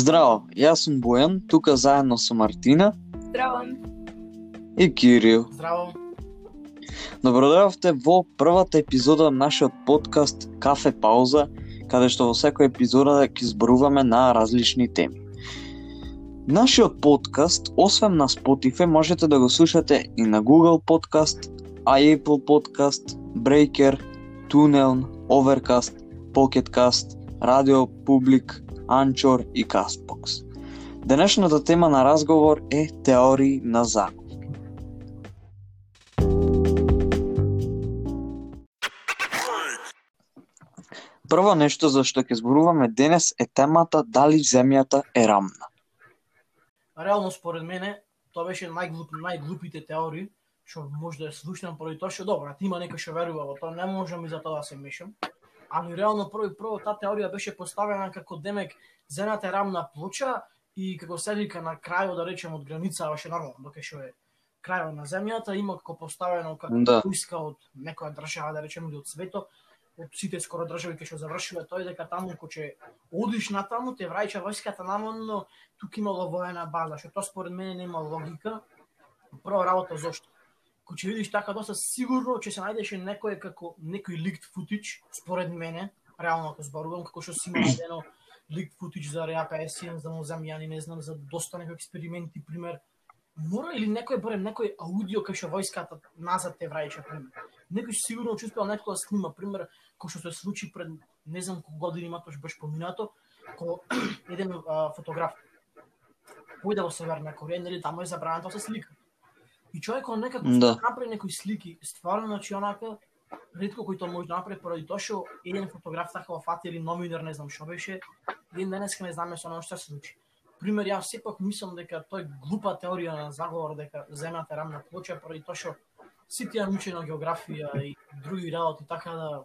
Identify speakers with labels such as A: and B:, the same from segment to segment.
A: Здраво, јас сум Бојан, тука заедно со Мартина
B: Здраво.
A: и Кирил.
C: Здраво.
A: Добродојавте во првата епизода на нашиот подкаст Кафе Пауза, каде што во секоја епизода ќе зборуваме на различни теми. Нашиот подкаст, освен на Spotify, можете да го слушате и на Google Podcast, Apple Podcast, Breaker, Tunnel, Overcast, Pocketcast, Radio Public, Анчор и Каспокс. Денешната тема на разговор е теории на закон. Прво нешто за што ќе зборуваме денес е темата дали земјата е рамна.
C: Реално според мене тоа беше најглуп, најглупите теории што може да ја слушнам поради тоа што добро, ти има некој што верува во тоа, не можам и за тоа да се мешам. Али реално прво и прво таа теорија беше поставена како демек земјата е рамна плоча и како се вика на крајот да речем од граница беше нормално, докато што е крајот на земјата има како поставено како
A: Да.
C: поиска од некоја држава да речеме или од светот од сите скоро држави кои што завршиле тој дека таму кој ќе одиш натаму те враќа војската намерно тука имало воена база, што тоа според мене нема логика. Прва работа зошто? Кој ќе видиш така доста сигурно ќе се најдеше некој како некој ликт футич, според мене, реално ако зборувам како што си има најдено ликт футич за Реа 51 за Мозамбијани, не знам за доста некои експерименти пример. Мора или некој барем некој аудио кај што војската назад те враќа пример. Некој сигурно ќе успеал некој да снима пример кој што се случи пред не знам колку години има тоа што беше поминато, кога еден а, фотограф појде во Северна Кореја, нели таму е забрането да се слика. И човекот некако
A: Да.
C: направи некои слики, стварно значи онака ретко кој тоа може да направи поради тоа што еден фотограф така фати или номинар не знам што беше, еден денеска не знаме со оно што се случи. Пример, јас сепак мислам дека тој глупа теорија на заговор дека земјата е рамна плоча поради тоа што сите ја учена географија и други работи така да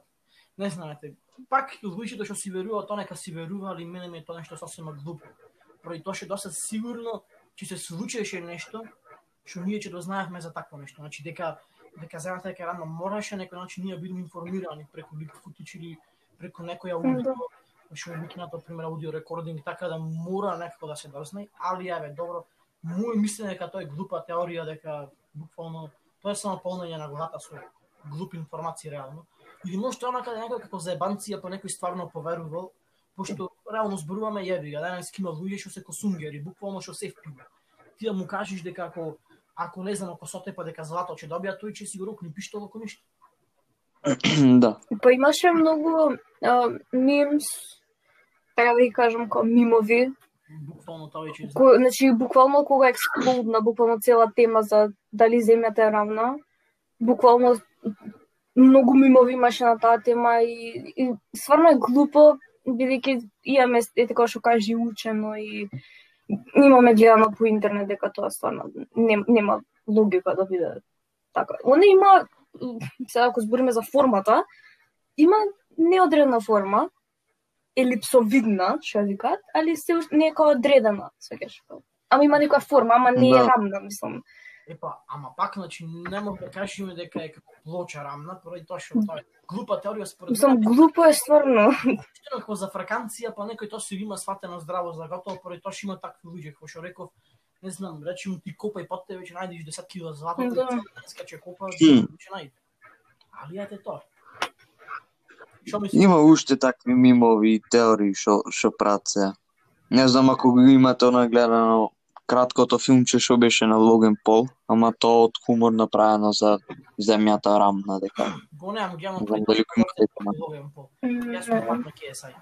C: не знаете. Пак луѓето што си веруваат, тоа нека си верува, али мене ми е тоа нешто сосема глупо. Поради тоа што доста сигурно ќе се случеше нешто што ние ќе дознаевме за такво нешто. Значи дека дека земјата дека е рамна мораше некој начин ние бидеме информирани преку лик футич или преку некој аудио што е викнато пример аудио рекординг така да мора некако да се дознае, али еве добро мој мислење дека тоа е глупа теорија дека буквално тоа е само полнење на главата со глупи информации реално. Или може тоа накаде некој како заебанција па некој стварно поверувал, пошто реално зборуваме јеби га, денес има луѓе што се косунгери, буквално што се впива. Ти да му кажеш дека ако ако не знам ако сотепа дека злато ќе добија, тој ќе си го рокни пиштол ако ништо.
A: да.
B: Па имаше многу а, мимс, така да ги кажам, како мимови,
C: Буквално тоа веќе
B: ко, значи буквално кога експлодна буквално цела тема за дали земјата е равна, буквално многу мимови имаше на таа тема и, и стварно е глупо бидејќи имаме е така што кажи учено и имаме гледано по интернет дека тоа стварно нем, нема логика да биде така. Оне има сега ако збориме за формата, има неодредна форма, елипсовидна, што ја викаат, али се не е како одредена, свеќаш. Ама има некоја форма, ама не е
A: Да.
B: рамна, мислам.
C: Епа, ама пак, значи, не може да кажеме дека е како плоча рамна, поради тоа што тоа е глупа теорија според
B: Мислам, глупо е стварно.
C: Како за фраканција, па некој тоа си има сватено здраво за готово, поради тоа што има такви луѓе, како што реков, не знам, речем ти копај под тебе, ќе најдеш 10 кила злато,
B: Да.
C: скаче копа,
A: Хм.
C: ќе најде. Али ете тоа. Што мислиш?
A: Има уште такви мимови и теории што што прават се. Не знам ако го имате она гледано краткото филмче што беше на Логан Пол, ама тоа од хумор направено за земјата рамна дека.
C: Го немам, ги
A: имате тема.
C: Ловен пол. Јас сум пак на KSI.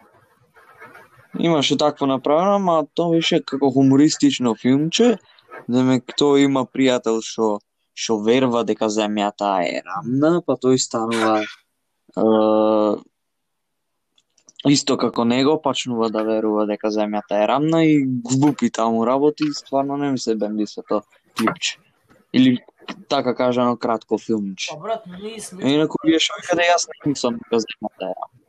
A: Имаше такво направено, ама тоа беше како хумористично филмче. Демек тој има пријател што што верува дека земјата е рамна, па тој станува е, исто како него, почнува да верува дека земјата е рамна и глупи таму работи, стварно не ми се бенди се тоа клипче. Или така кажано кратко филмче.
C: Па брат, ние сме
A: А Инаку вие што каде јас не мислам дека земјата е рамна.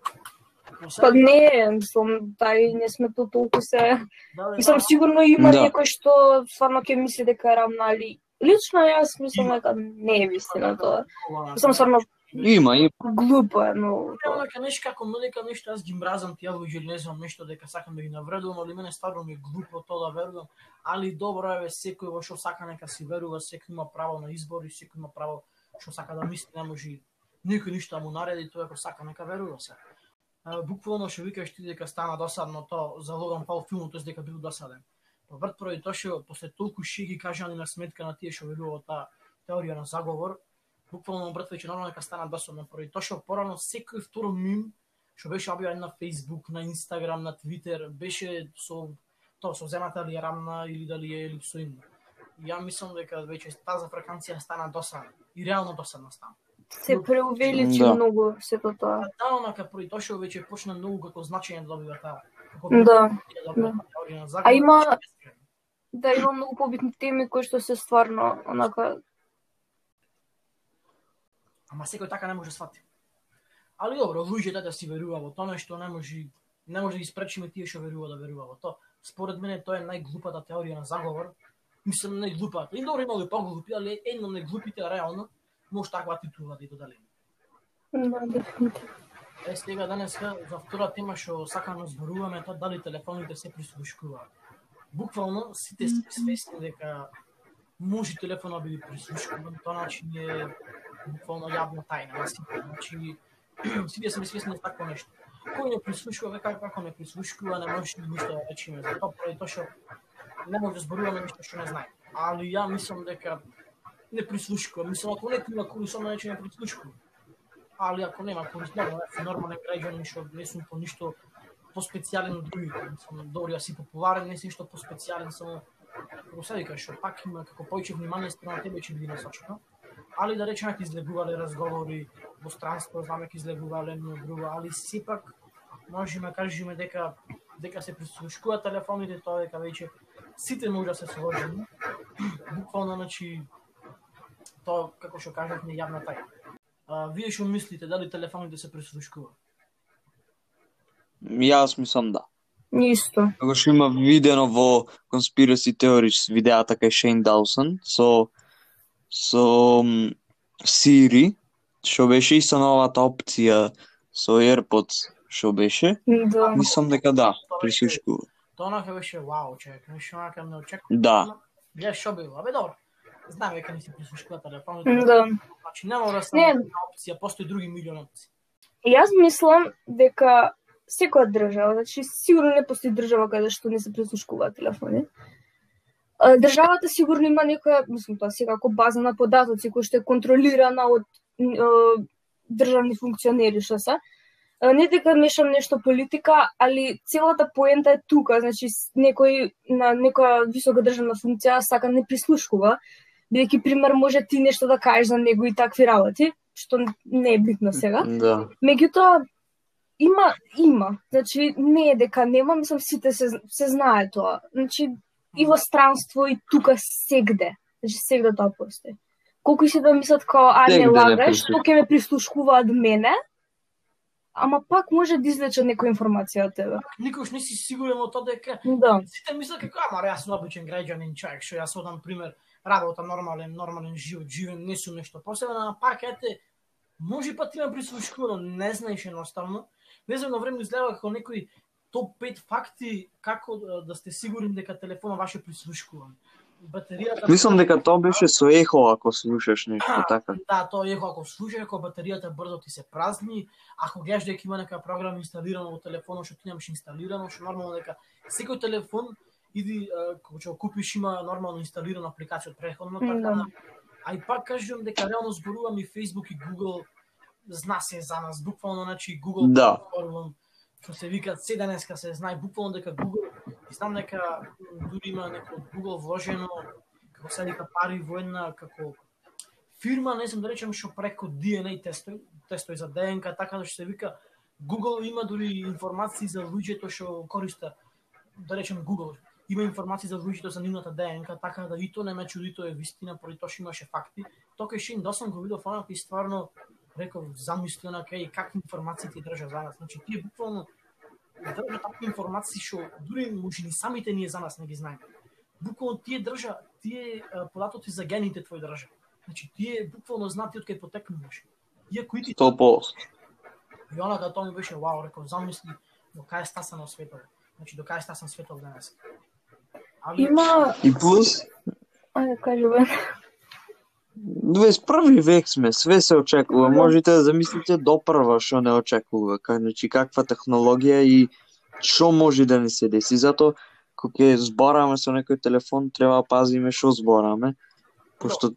B: Па не, мислам, тај не сме то толку се...
C: Да, да,
B: Мислам,
C: да.
B: сигурно има
A: Да.
B: некој што стварно ќе мисли дека е рамна, али лично јас мислам дека не е вистина тоа. Мислам, стварно,
A: Има, има.
B: Глупо е многу.
C: Према дека нешто како нека нешто јас ги мразам тие луѓе или не знам нешто дека сакам да ги навредувам, али мене стварно ми е глупо тоа да верувам. Али добро е секој во што сака нека си верува, секој има право на избор и секој има право што сака да мисли, не може никој ништо да му нареди, тоа ако сака нека верува се. Буквално што викаш ти дека стана досадно то за Логан Пол филмот, тоест дека бил досаден. Врт поради тоа што после толку шеги кажани на сметка на тие што верува таа теорија на заговор, буквално брат веќе нормално дека стана досадно поради тоа што порано секој второ мим што беше објавен на Facebook, на Instagram, на Twitter, беше со тоа со земата ли е рамна или дали е елипсоидна. И ја мислам дека веќе таа фреквенција стана досадна и реално досадна стана.
B: Се преувеличи
A: Да.
B: многу сето тоа.
C: А да, онака поради тоа што веќе почна многу како значење да добива таа.
B: Да,
C: да
B: да. А има- Да, има многу побитни теми кои што се стварно онака
C: Ама секој така не може да свати. Али добро, луѓето да си верува во тоа што не може не може да ги спречиме тие што верува да верува во тоа. Според мене тоа е најглупата теорија на заговор. Мислам најглупата. И добро има и поглупи, али едно од најглупите реално може таква титула да ја доделиме.
B: да, дефинитивно.
C: Е, сега денеска за втора тема што сакам да зборуваме тоа дали телефоните се прислушкуваат. Буквално сите сме свесни дека може телефонот да биде прислушкуван, тоа значи е буквално јавна тајна на сите. Значи сите сме свесни на такво нешто. Кој не прислушува, како како не прислушкува, не може да ништо да речеме за тоа, поради тоа што не може да зборуваме ништо што не знае. Али ја мислам дека не прислушкува. Мислам ако некој има курс, он рече не прислушкува али ако нема курс, не, јас значи, нормален граѓанин што не сум по ништо поспецијален од другите. Мислам, добро јас си популарен, не си ништо поспецијален, само како се вика, што пак има како повеќе внимание спрема тебе ќе биде насочено. Али да речеме ќе излегувале разговори во странство, знаме ќе излегувале едно друго, али сепак можеме да кажеме дека дека се прислушкуваат телефоните, тоа дека веќе сите може да се сложиме. Буквално, значи, тоа, како што кажавме, јавна тајна. А, вие што мислите, дали телефоните се прислушкуваат?
A: Јас мислам да.
B: Исто.
A: Како што има видено во Conspiracy Theories видеата кај Шейн Даусон со со Siri, што беше и со новата опција со AirPods што беше,
B: Да.
A: мислам дека да, присушкува.
C: Тоа онака беше вау, човек, нешто онака не очекувам.
A: Да.
C: Гледаш што било, абе добро. Знам дека не се прислушкува телефоните.
B: Да.
C: Значи нема да се
B: Не.
C: една опција, постои други милион опции.
B: Јас мислам дека секоја држава, значи сигурно не постои држава каде што не се прислушкуваат телефони. Државата сигурно има некоја, мислам тоа секако база на податоци која што е контролирана од државни функционери што се. Не дека мешам нешто политика, али целата поента е тука, значи некој на некоја висока државна функција сака не прислушкува, бидејќи пример може ти нешто да кажеш за него и такви работи, што не е битно сега.
A: Да.
B: Меѓутоа, има, има. Значи, не е дека нема, мислам, сите се, се знае тоа. Значи, и во странство, и тука сегде. Значи, сегде тоа постои. Колку и се да мислат као, а не лагаш, што ќе ме прислушкуваат мене, ама пак може да извлечат некоја информација од тебе.
C: Никош не си сигурен во тоа дека
B: Да.
C: сите мислат како ама јас сум обичен граѓанин човек, што јас одам пример работа нормален, нормален живот, живеем, не сум нешто посебно, на пак ете може па ти ме прислушкува, но не знаеш едноставно. Не знам на време изгледа како некои топ 5 факти како да- сте сигурни дека телефонот ваш е прислушкуван. Батеријата
A: Мислам дека тоа беше со ехо ако слушаш нешто така.
C: Да, тоа е ако слушаш, ако батеријата брзо ти се празни, ако гледаш дека има нека програма инсталирана во телефонот што ти немаш инсталирано, што нормално дека секој телефон иди кога ќе го купиш има нормално инсталирана апликација од предходно, така
B: Да.
C: да. А и пак кажувам дека реално зборувам и Facebook и Google зна се за нас, буквално значи Google
A: Да
C: што се вика се денеска се знае буквално дека Google и знам дека дури има некој од Google вложено како се вика пари во една како фирма, не сум да речем што преку DNA тестови, тестови за ДНК, така да што се вика Google има дури информации за луѓето што користат да речем Google има информации за луѓето за нивната ДНК, така да и тоа не ме чуди, тоа е вистина, поради тоа што имаше факти. Тоа кај Шин Досон да го видов онака и стварно реков замисли онака и какви информации ти држа за нас. Значи тие буквално држа такви информации што дури може ни самите ние за нас не ги знаеме. Буквално тие држа, тие податоци за гените твои држа. Значи тие буквално знаат ти од кај потекнуваш. Иако и ти
A: 100%.
C: И онака тоа ми беше вау, реков, замисли до кај стасано светот. Значи до кај стасан светот денес. Али
B: Има,
A: И плюс,
B: ајде кажи.
A: 21 век сме, све се очекува. Можете да замислите допрва што не очекува. Значи каква технологија и што може да не се деси. Затоа кога ќе збораме со некој телефон, треба да пазиме што збораме, пошто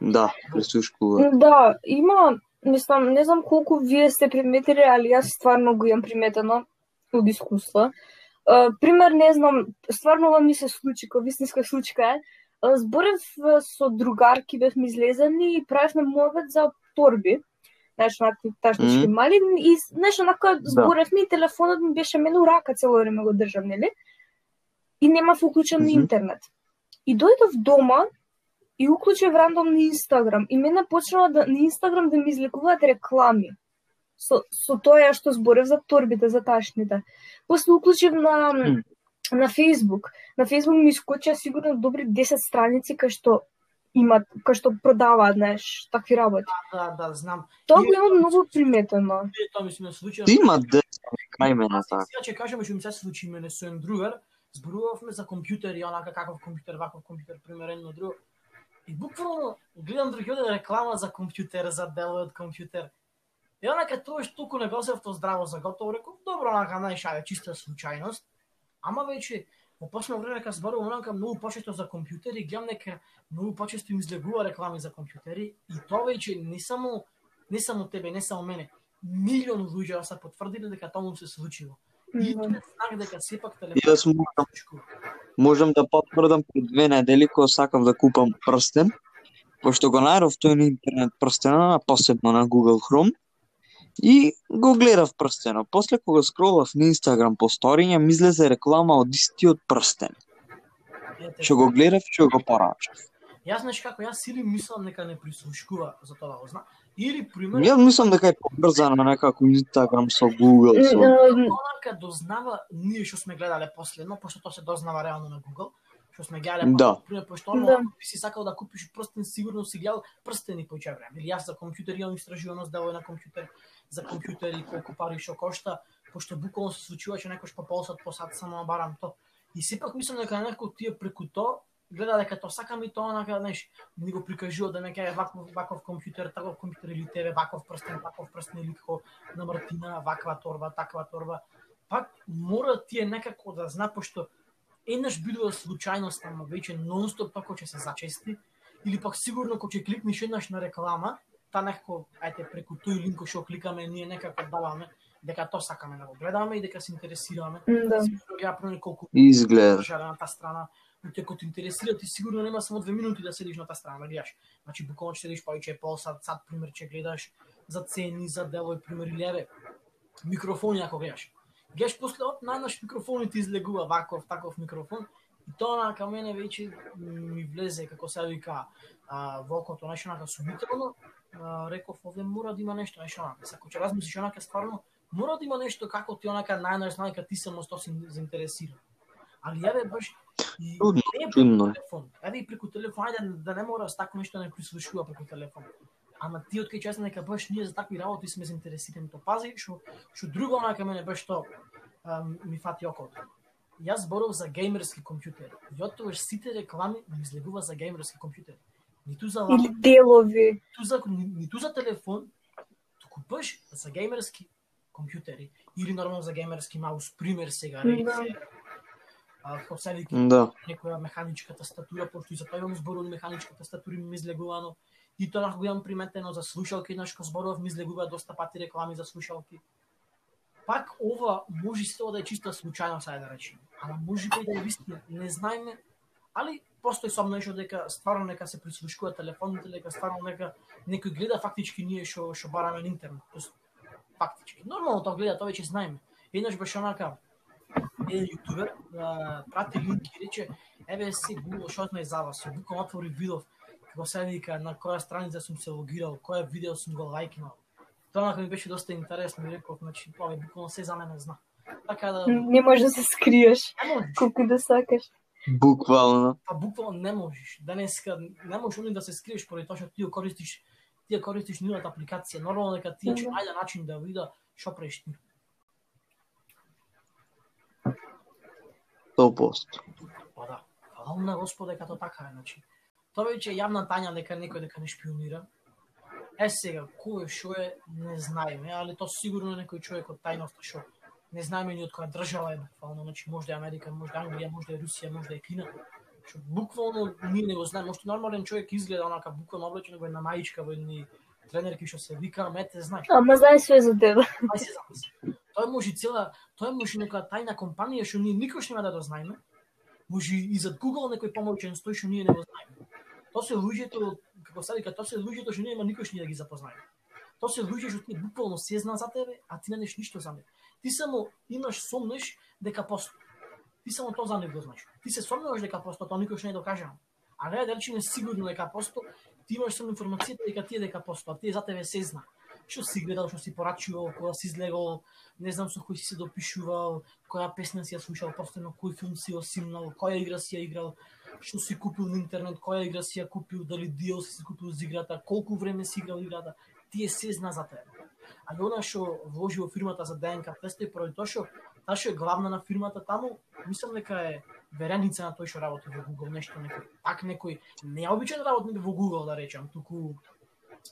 A: да, присушкува.
B: Да, има, мислам, не знам колку вие сте приметили, али јас стварно го имам приметено од искуство. Uh, пример, не знам, стварно ова ми се случи, кој вистинска случка е. Зборев со другарки, бевме излезени и правевме мовет за торби. Знаеш, онакви таштички
A: Мгм.
B: мали и знаеш, онака зборевме и телефонот ми беше мене у рака цело време го држам, нели? И нема вклучен
A: Мгм.
B: интернет. И дојдов дома и уклучив рандом на Инстаграм и мене почнала да на Инстаграм да ми излекуваат реклами. Со, со тоа што зборев за торбите, за ташните. После уклучив на
A: Хм.
B: на Фейсбук. На Фейсбук ми искочија сигурно добри 10 страници кај што имат, кај што продаваат, знаеш, такви работи.
C: да, да, знам.
B: Тоа го имам многу приметено.
C: Тоа ми се ме случи.
A: Има деца кај мене така.
C: сега ќе кажеме што ми се случи мене со еден другар, зборувавме за компјутер и онака каков компјутер, ваков компјутер, пример едно друго. И буквално гледам други оде реклама за компјутер, за дело од компјутер. И онака тоа што толку не го сев тоа здраво за готово, реков, добро, онака знаеш, ајде чиста случајност. Ама веќе во последно време кога зборувам онака многу почесто за компјутери, гледам дека многу почесто им излегува реклами за компјутери и тоа веќе не само не само тебе, не само мене, милион луѓе се потврдиле дека тоа му се случило. И
B: Да.
C: тоа е знак дека сепак
A: Јас
C: телефонот
A: можам, да потврдам пред две недели кога сакав да купам прстен, пошто го најдов тој на интернет прстена, посебно на Google Chrome, и го гледав прстенот. После кога скролав на Instagram по сториња, ми излезе реклама од истиот прстен. Што го гледав, што го порачав.
C: Јас знаеш како, јас или мислам дека не прислушкува за тоа да го зна, или пример
A: Јас мислам дека е поврзано некако Instagram со Google, со...
C: Онака дознава ние што сме гледале последно, пошто тоа се дознава реално на Google, што сме гледале
A: Да.
C: пример пошто оно,
B: Да.
C: би си сакал да купиш прстен, сигурно си гледал прстени поќе време. Или јас за компјутер имам истражуваност дело на компјутер, за компјутери колку пари што кошта, пошто буквално се случуваше некош по полсат по сат само барам то. И сепак мислам дека некој тие преку то гледа дека тоа сакам и тоа онака, знаеш, ми го прикажува да нека е ваков, ваков компјутер, таков компјутер или тебе, ваков прстен, ваков прстен или како на Мартина, ваква торба, таква торба. Пак мора тие некако да зна, пошто еднаш бидува случајност, ама веќе нонстоп како ќе се зачести, или пак сигурно кога ќе кликнеш еднаш на реклама, та некако, ајте, преку тој линк кој што кликаме, ние некако даваме, дека тоа сакаме да го гледаме и дека се интересираме.
B: Да.
C: Сигурно ја колку
A: Изгледа.
C: на таа страна, но те кој те интересира, ти сигурно нема само две минути да седиш на таа страна да гледаш. Значи буквално ќе седиш повеќе пол сат, сат пример ќе гледаш за цени, за дело и пример или еве микрофони ако гледаш. Гледаш после од најнаш микрофони ти излегува ваков, таков микрофон и тоа на ка мене веќе ми влезе како се вика а, во окото нешто онака сумително, а, реков овде мора да има нешто, нешто онака. Сако ќе размислиш онака стварно, мора да има нешто како ти онака најнаш најка ти само што си заинтересиран. Али еве баш
A: Чудно,
C: телефон. Еве и преку телефон, ајде да не мора с тако нешто да не прислушува преку телефон. Ама ти од кај чесна дека баш ние за такви работи сме заинтересирани, то пази што што друго онака мене баш што ми фати окото. Јас зборов за геймерски од тогаш сите реклами ми излегува за геймерски компјутери. Ниту за
B: Или
C: лаптоп,
B: делови.
C: ниту за, ни- ниту за телефон, туку баш за геймерски компјутери. Или нормално за геймерски маус, пример сега,
B: Да.
C: рече, а, се вика,
A: Да.
C: некоја механичка тастатура, пошто и за тоа имам зборувано механичка тастатура ми излегувано. И тоа го имам приметено за слушалки, еднаш кога зборував ми излегува доста пати реклами за слушалки. Пак ова може исто да е чиста случајно, сај да речеме. Ама може би да е вистина, не знаеме, али постои сомнешно дека стварно нека се прислушкува телефоните, дека стварно нека некој гледа фактички ние што што бараме на интернет. Тоест, фактички. Нормално тоа гледа, тоа веќе знаеме. Еднаш беше онака еден јутубер прати линк и рече еве си Google што ме за вас, буквално отвори видов како се вика на која страница сум се логирал, која видео сум го лајкнал. Тоа онака ми беше доста интересно и реков, значи тоа буквално се за мене зна. Така да
B: Не можеш да се скриеш колку да сакаш.
A: Буквално.
C: Па буквално не можеш. Денеска не можеш уни да се скриеш поради тоа што ти го користиш ти ја користиш нивната апликација, нормално дека тие ќе најде начин да вида што правиш ти.
A: 100%.
C: Па да, фала на Господ дека тоа така е, значи. Тоа веќе е јавна тања дека некој дека не шпионира. Е сега, кој шо е, не знаеме, али тоа сигурно е некој човек од тајноста шо не знаеме ни од која држава е буквално, значи може да е Америка, може да е Англија, може да е Русија, може да е Кина. Што буквално ние не го знаеме, што нормален човек изгледа онака буквално облечен во една маичка, во едни тренерки што се вика, мете знаеш.
B: Ама знае све за тебе.
C: Ај се замисли. Тоа може цела, тоа може нека тајна компанија што ние никош нема да го знаеме. Може и зад Google некој помојчен стои што ние не го знаеме. Тоа се луѓето, како се вика, тоа се луѓето што нема никош ние да ги запознаеме. Тоа се луѓе што тие буквално се знаат за тебе, а ти не знаеш ништо за нив. Ти само имаш сомнеш дека постои. Ти само тоа за него го знаеш. Ти се сомневаш дека постои, тоа никош не е докажано. А не е не сигурно дека постои, ти имаш само информацијата дека ти е дека постои, а тие за тебе се зна. што си гледал, што си порачувал, кога си излегал, не знам со кој си се допишувал, која песна си ја слушал, постојано кој филм си ја симнал, која игра си ја играл, што си купил на интернет, која игра си ја купил, дали DLC си купил за играта, колку време си играл играта, тие се зна за тебе. А она што вложи во фирмата за ДНК тестови поради тоа што таа што е главна на фирмата таму, мислам дека е вереница на тој што работи во Google, нешто некој, пак некој необичен работник во Google да речам, туку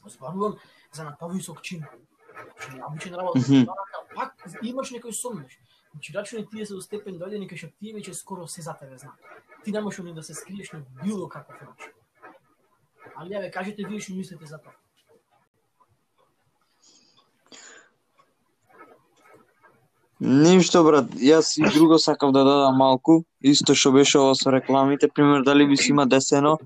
C: зборувам за на повисок чин. Значи, обичен работа,
A: Мгм.
C: mm пак имаш некој сомнеш. Значи, рачуни тие се до степен дојдени кај што тие веќе скоро се за тебе знаат. Ти не можеш ни да се скриеш на било каков начин. Али ја ве кажете вие што мислите за тоа.
A: Ништо брат, јас и друго сакав да додам малку, исто што беше ова со рекламите, пример дали би си има десено,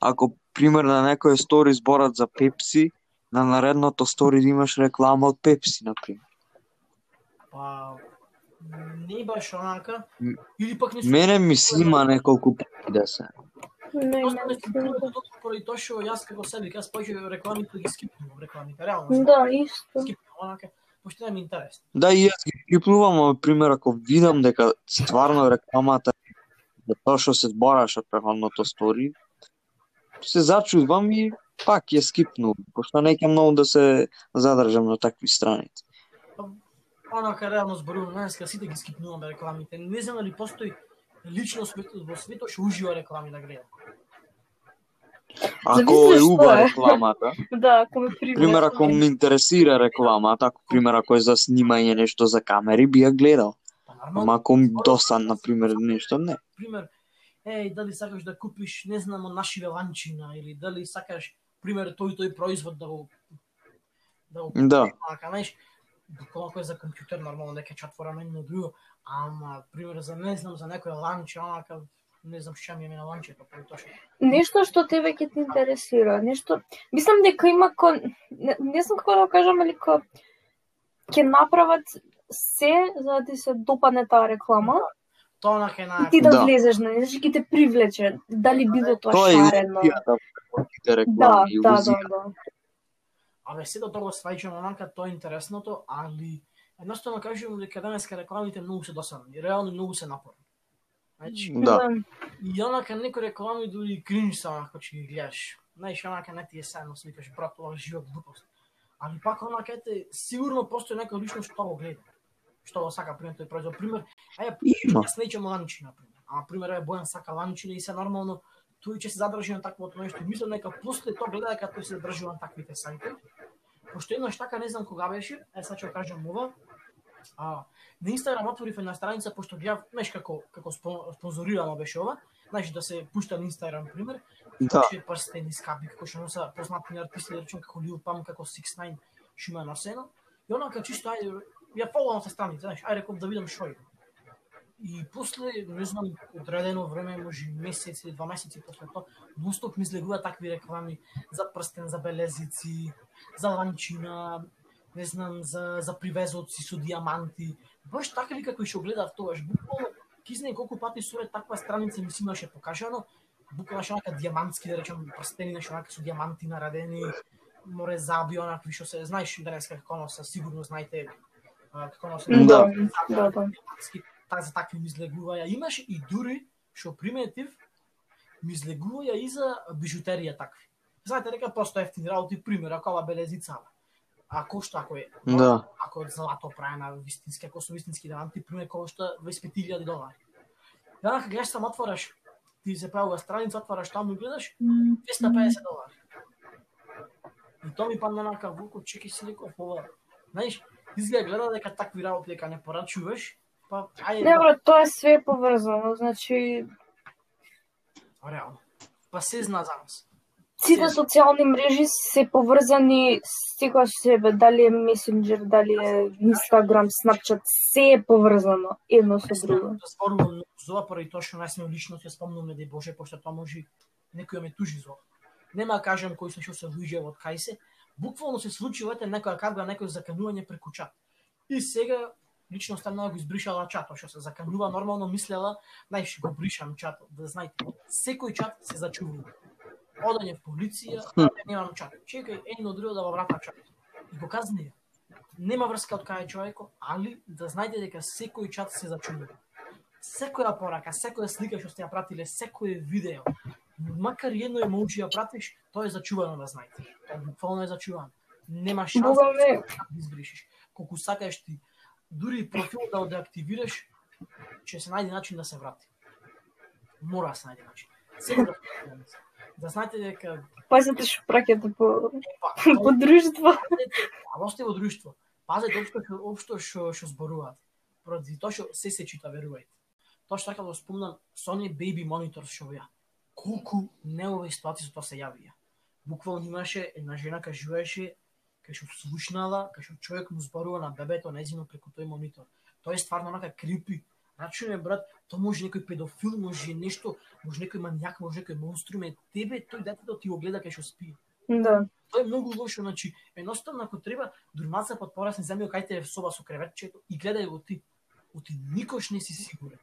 A: ако пример на некој стори зборат за Пепси, на наредното стори да имаш реклама од Пепси, например.
C: Па не баш онака, или пак не
A: Мене ми си има неколку пати десено.
B: Не,
C: поради тоа што јас како себе, јас повеќе рекламите ги скипнувам рекламите, реално.
B: Да, исто.
C: Скипнувам онака, пошто не ми интересно.
A: Да, и јас ги скипнувам, ама пример ако видам дека стварно рекламата за тоа што се збораше од преходното стори, се зачудвам и пак ја скипнувам, пошто не многу да се задржам на такви страници.
C: Онака реално зборувам, денеска сите ги скипнуваме рекламите. Не знам дали постои лично свет, во светот што ужива реклами да гледа.
A: Ако е
B: е.
A: рекламата,
B: Да, ако ме привлече.
A: пример ако ме интересира рекламата, ако пример ако е за снимање нешто за камери, би ја гледал.
C: Па
A: Ама
C: нормално,
A: ако ми досадна пример нешто, не.
C: пример, еј, дали сакаш да купиш, не знам, од нашиве ланчина, или дали сакаш, пример, тој тој производ да го да го
A: Да.
C: Ака, знаеш, колку е за компјутер, нормално дека ќе отвора едно друго, ама, пример, за не знам, за некој ланч, онака, не знам што ми е на ланчето, па тоа што.
B: Нешто што тебе ќе те интересира, нешто мислам дека има кон не, не знам како да кажам, али ко ќе направат се за да ти се допадне таа реклама
C: Тоа е на
B: ти да,
A: Да.
B: влезеш на значи ќе те привлече, дали било тоа
A: Тоа е
B: шарено.
A: илузијата во
B: Да, да, да, да.
C: Абе, се до тоа свајчам онака, тоа е интересното, али едноставно кажувам дека денеска рекламите многу се досадни, реално многу се напорни. Значи,
A: Да.
C: и онака некои реклами дури кринж се онака че ги гледаш. Знаеш, онака не ти е седно, си викаш, брат, ова е жива глупост. Али пак онака ете, сигурно постои некој лично што го гледа. Што го сака, пример, тој производ. Пример, ај,
A: Има.
C: јас неќам ланчи, например. Ама, пример, е Бојан сака ланчи и се нормално, тој ќе се задржи на таквото нешто. Мислам дека после тоа гледа дека тој се задржи на таквите сајти. Пошто еднаш така, не знам кога беше, е сега ќе кажам ова, а, на Инстаграм отворив една страница, пошто гледав, знаеш како, како спон- спонзорирано беше ова, знаеш да се пушта на Инстаграм, пример,
A: Да.
C: Че прстени скапи, како што носа познати артисти, да речем како Lil Pump, како 6ix9ine, што има носено. И онака чисто ајде, ја фоловам се страница, знаеш, ајде реков да видам што е. И после, не знам, одредено време, може месец или два месеци после тоа, нонстоп ми излегува такви реклами за прстен, за белезици, за ланчина, не знам, за, за привезоци со диаманти. Баш така ли како и што гледав тогаш, буквално, ки знае колку пати сурет таква страница ми си имаше покажано, буквално што онака диамантски, да речем, прстени, нешто онака со диаманти нарадени, море заби, онакви што се, знаеш денеска како носа, сигурно знаете како носе
A: Да.
B: Да, да, да.
C: за такви ми излегуваја. Имаше и дури што приметив ми излегуваја и за бижутерија такви. Знаете дека постои ефтини работи, пример, ако ова белезица, а кошта ако е
A: Да.
C: ако од злато правена вистински, ако су вистински диаманти, пример кошта 25.000 долари. Веднага гледаш сам отвораш, ти се правува страница, отвараш таму и гледаш 250 долари. И тоа ми падна на Вуко, чеки си некој ова. Знаеш, изгледа гледа дека такви работи дека не порачуваш, па ајде,
B: Не, брат, тоа е све поврзано, значи
C: да, реално. Па се зна за нас.
B: Сите социјални мрежи се поврзани секој со себе, дали е Messenger, дали е Instagram, Snapchat, се е поврзано едно со друго.
C: Зборувам многу за ова, поради тоа што најсме лично ќе спомнуваме да Боже, пошто тоа може некој ме тужи за. Нема да кажам кој се што се луѓе од кај се, буквално се случи ете некоја кабга, некој заканување преку чат. И сега лично станала го избришала чатот, што се заканува, нормално мислела, знаеш, го бришам чатот, да знаете, секој чат се зачувува. Одање в полиција,
A: Хм.
C: немам чат. Чекај едно друго да го врата чат. И го казни. Нема врска од кај човеко, али да знаете дека секој чат се зачувува. Секоја порака, секоја слика што сте ја пратиле, секој видео, макар и едно емоджи ја пратиш, тоа е зачувано да знаете. Тоа буквално е зачувано. Нема шанса да го избришиш. Колку сакаш ти, дури и профил да го деактивираш, ќе се најде начин да се врати. Мора да се најде начин. Сега да, да знаете дека
B: Пазете што праќате по, по друштво.
C: а още во друштво. Пазете општо што општо што што зборуваат. Поради тоа што се се чита, верувајте. Тоа што така да го спомнам, оние baby monitors што беа. Колку неове ситуации со тоа се јавија. Буквално имаше една жена кај живееше кај што слушнала, кај што човек му зборува на бебето незино преку тој монитор. Тоа е стварно онака крипи. Значи, не, брат, тоа може некој педофил, може нешто, може некој манијак, може некој монструме, тебе тој детето ти го гледа кај што спие.
B: Да.
C: Тоа е многу лошо, значи, едноставно ако треба, дурмаца под порасни земја кај те е соба со креветчето и гледај го ти. Оти никош не си сигурен.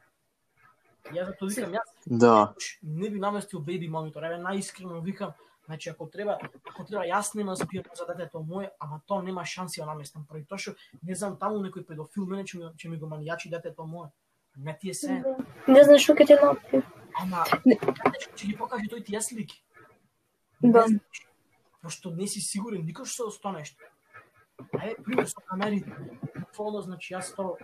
C: Јас затоа викам, јас
A: Да.
C: не би наместил baby монитор. Еве најискрено викам, значи ако треба, ако треба јас нема да спијам за детето мое, ама тоа нема шанси да наместам. Поради тоа што не знам таму некој педофил мене ќе ми, ќе ми го манијачи детето мое. Не ти е се.
B: Не знаеш што ќе ти направи.
C: Ама ќе ги покаже тој тие слики.
B: Да.
C: Пошто не си сигурен никош со нешто. Ајде, пример со камерите. Буквално, значи, јас то...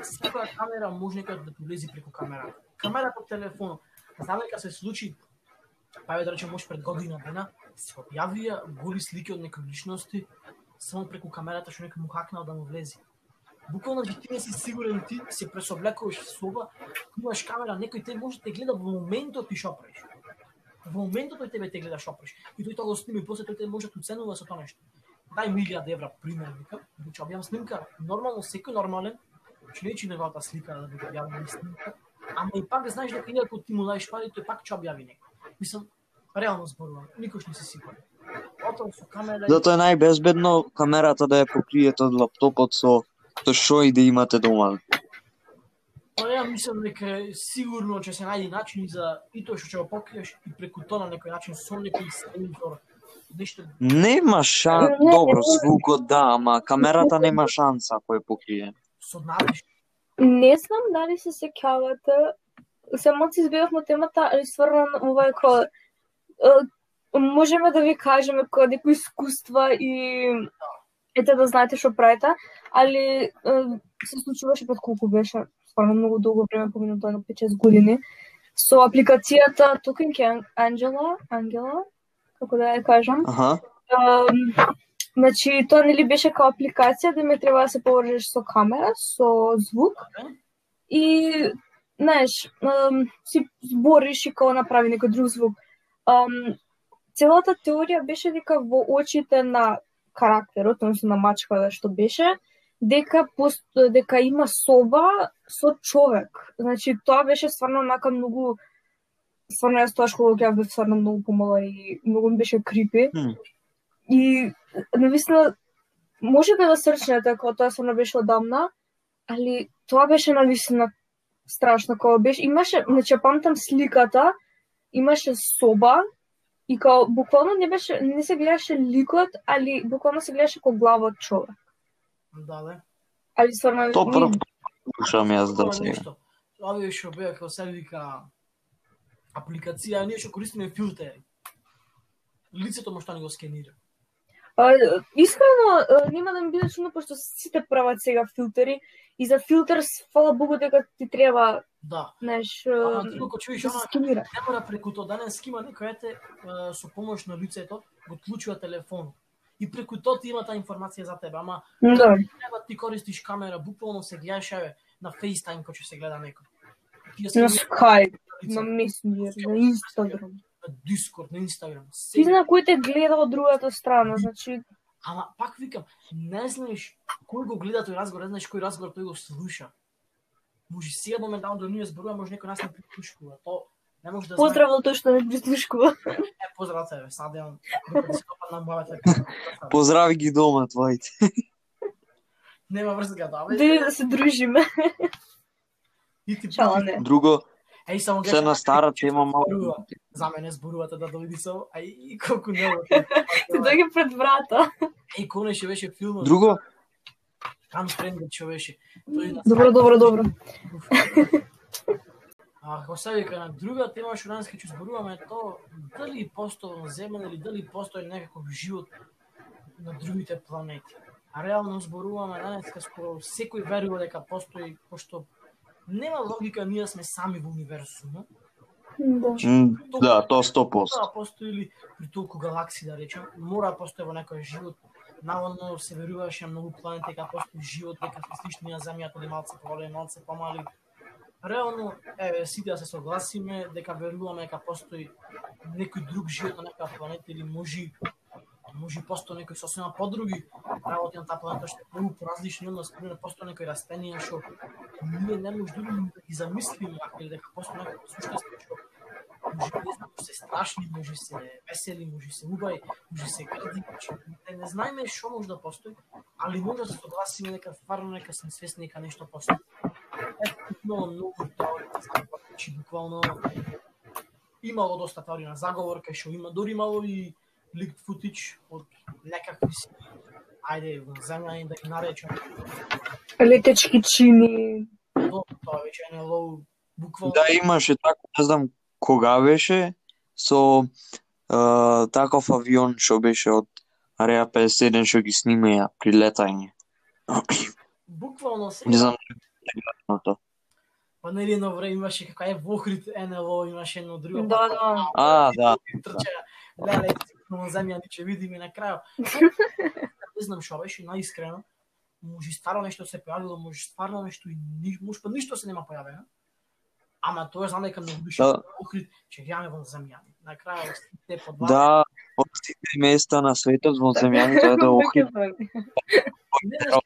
C: Секоја камера може некој да влези преку камерата. Камерата од телефонот. Знам дека се случи, па ја да речем, може пред година дена, се објавија голи слики од некои личности, само преку камерата што некој му хакнал да му влези. Буквално че ти не си сигурен, ти се пресоблекуваш в соба, имаш камера, некој те може да те гледа во моментот ти што правиш. Во моментот тој тебе те гледа што правиш. И тој тоа го сними после тој те може да оценува со тоа нешто. Дај ми 1000 евра, пример, вика, значи објавам снимка, нормално, секој нормален, че не неговата слика да биде објавена снимка, ама и пак да знаеш дека иако ти му даеш пари, тој пак ќе објави некој. Мислам, реално зборувам, никош не си сигурен. Отон со камера
A: Затоа е најбезбедно камерата да ја покриете од лаптопот со со што и да имате дома.
C: Па ја мислам дека сигурно ќе се најде начин за и тоа што ќе го покриеш и преку тоа на некој начин со некој сензор нешто
A: Нема шанс, добро, звукот да, ама камерата нема шанса ако е покриен.
C: со надеж.
B: Не знам дали се сеќавате. Само си избивавме темата, али стварно ова е кој можеме да ви кажеме кој некои искуства и ете да знаете што правите, али се случуваше пред колку беше, стварно многу долго време, поминато едно 5-6 години, со апликацијата Talking An- Angela, Angela, како да ја кажам,
A: Аха.
B: Ам, значи, тоа нели беше као апликација да ме треба да се поврзеш со камера, со звук и знаеш, ам, си збориш и као направи некој друг звук. Ам, целата теорија беше дека во очите на карактерот, односно на мачката што беше, дека пост, дека има соба со човек. Значи тоа беше стварно онака многу стварно јас тоа што гледав бев стварно многу помала и многу ми беше крипи.
A: Хм.
B: И навистина можете да срчнете кога тоа стварно беше одамна, али тоа беше навистина страшно кога беше имаше значи ја памтам сликата, имаше соба и као буквално не беше не се гледаше ликот, али буквално се гледаше како глава од човек.
C: Да, да.
B: Али стварно
A: То прв слушам јас да
C: Тоа
A: сега.
C: Овие што беа како се вика апликација, ние што користиме филтери. лицето му што ни го скенира.
B: А, искрено, нема да ми биде чудно, пошто сите прават сега филтери и за филтер, фала Богу, дека ти треба,
C: Да.
B: знаеш,
C: Ама ти колку чуеш
B: да
C: она,
B: сканира.
C: не мора преку тоа денес има некој ете со помош на лицето го отклучува телефон. И преку тоа ти има таа информација за тебе, ама
B: Да.
C: треба ти користиш камера, буквално се гледаш еве на FaceTime кој ќе се гледа некој.
B: На Skype, на Messenger, на Instagram.
C: на Discord, на Instagram.
B: Ти зна кој те гледа од другата страна, значи,
C: ама пак викам, не знаеш кој го гледа тој разговор, не знаеш кој разговор тој го слуша. Може сега моментално да ние зборуваме, може некој нас не прислушкува. То не може да знае.
B: поздрав тој што не прислушкува.
C: Е, поздрав тебе, сад имам. Докато се допадна мојата
A: Поздрави ги дома твоите.
C: Нема врска да, бе.
B: Дојде да се дружиме.
C: И ти
B: Шала не.
A: Друго,
C: Еј само
A: се на стара тема малку.
C: За мене зборувате да дојди со, а и, и колку не
B: Ти дојде пред врата.
C: Еј, конеше беше филмот.
A: Друго,
C: Там френдот што беше. Тој на
B: Добро, добро, добро.
C: А како се вика на друга тема што данес ќе зборуваме е тоа дали постои на земја или дали постои некаков живот на другите планети. А реално зборуваме данес скоро секој верува дека постои пошто нема логика ние сме сами во универзумот.
B: Да.
A: да, тоа 100%.
C: Да, постои ли при толку галакси да речем, мора да постои во некој живот. Наводно се веруваше на многу планети дека постои живот, дека се слични на земјата, или малце поголеми, малце помали. Реално, еве, сите да се согласиме дека веруваме дека постои некој друг живот на некоја планета или може може постои некој сосема подруги работи на таа планета што е многу поразлични од нас, пример постои некој растенија што ние не може дури да ги замислиме или дека постои некој суштество што може да знам, може се страшни, може се весели, може се убави, може се гради, значи, не, не знаеме што може да постои, али може да се согласиме дека фарно нека сме свесни дека нешто постои. Ето, многу теорија за значи, буквално имало доста теорија на заговор, кај што има дури имало и leaked footage од некакви си ајде во земјани да ги наречам
B: Летечки чини.
C: тоа тоа веќе е НЛО буквално
A: Да, имаше тако, не знам кога беше, со е, таков авион што беше од Ареа 51 што ги снимаја при летање.
C: буквално се
A: Не знам на тоа.
C: Па нели едно време имаше како е во Охрид НЛО, имаше едно друго.
B: Да, да.
A: А, да.
C: Трча, леле, на земја ни ќе видиме на крај. Не знам што беше наискрено. Може стварно нешто се појавило, може стварно нешто и ни, може па ништо се нема појавено. Ама тоа знам дека многу више
A: Да.
C: Охрид ќе гледаме во земја. На крај сите по два.
A: Да, од сите места на светот во земјаните е да Охрид.
C: Не знам,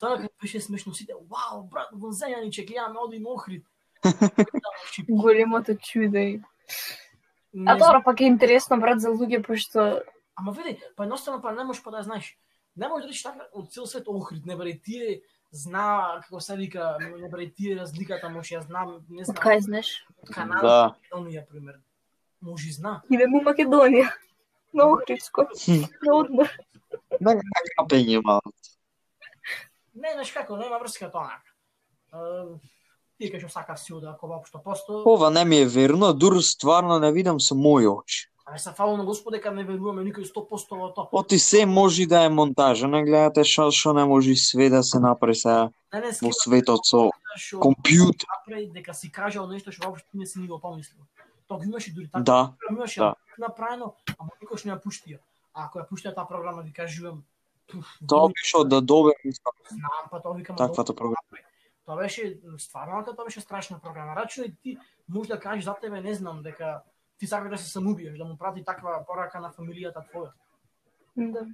C: Тоа како беше смешно сите. Вау, брат, во земја ни ќе гледаме оди на Охрид.
B: Големото чудо.
C: Не
B: А добро, пак е интересно, брат, за луѓе, пошто
C: Ама види, па едноставно па не можеш па да знаеш. Не можеш да речеш така од цел свет Охрид, не бре тие зна како се вика, не бре тие разликата, може ја знам, не знам.
B: кај знаеш?
C: Од Канада,
A: Да.
C: Македонија пример. Може и зна.
B: Идеме у Македонија. На Охридско. На одмор.
A: На капење мало.
C: Не, знаеш како, нема врска тоа. Тие кај што сакаш си ода, ако воопшто посто,
A: Ова не ми е верно, дур стварно не видам со мои очи.
C: аме се фало на Господ дека не веруваме никој 100% во тоа.
A: Оти се може да е монтажа, не гледате што што не може све да се направи сега
C: Денес
A: во светот со
C: што
A: компјутер.
C: направи дека си кажал нешто што воопшто не си ни го помислил. Тоа имаше дури така.
A: Да,
C: имаше
A: да.
C: направено, ама никош не ја пуштија. А ако ја пуштија таа програма, ви кажувам,
A: тоа беше од да добе
C: знам, па тоа викам,
A: таквата програма.
C: Тоа беше стварно тоа беше страшна програма. Рачуј ти може да кажеш за тебе, не знам, дека ти сакаш да се самоубиеш, да му прати таква порака на фамилијата твоја.
B: Да.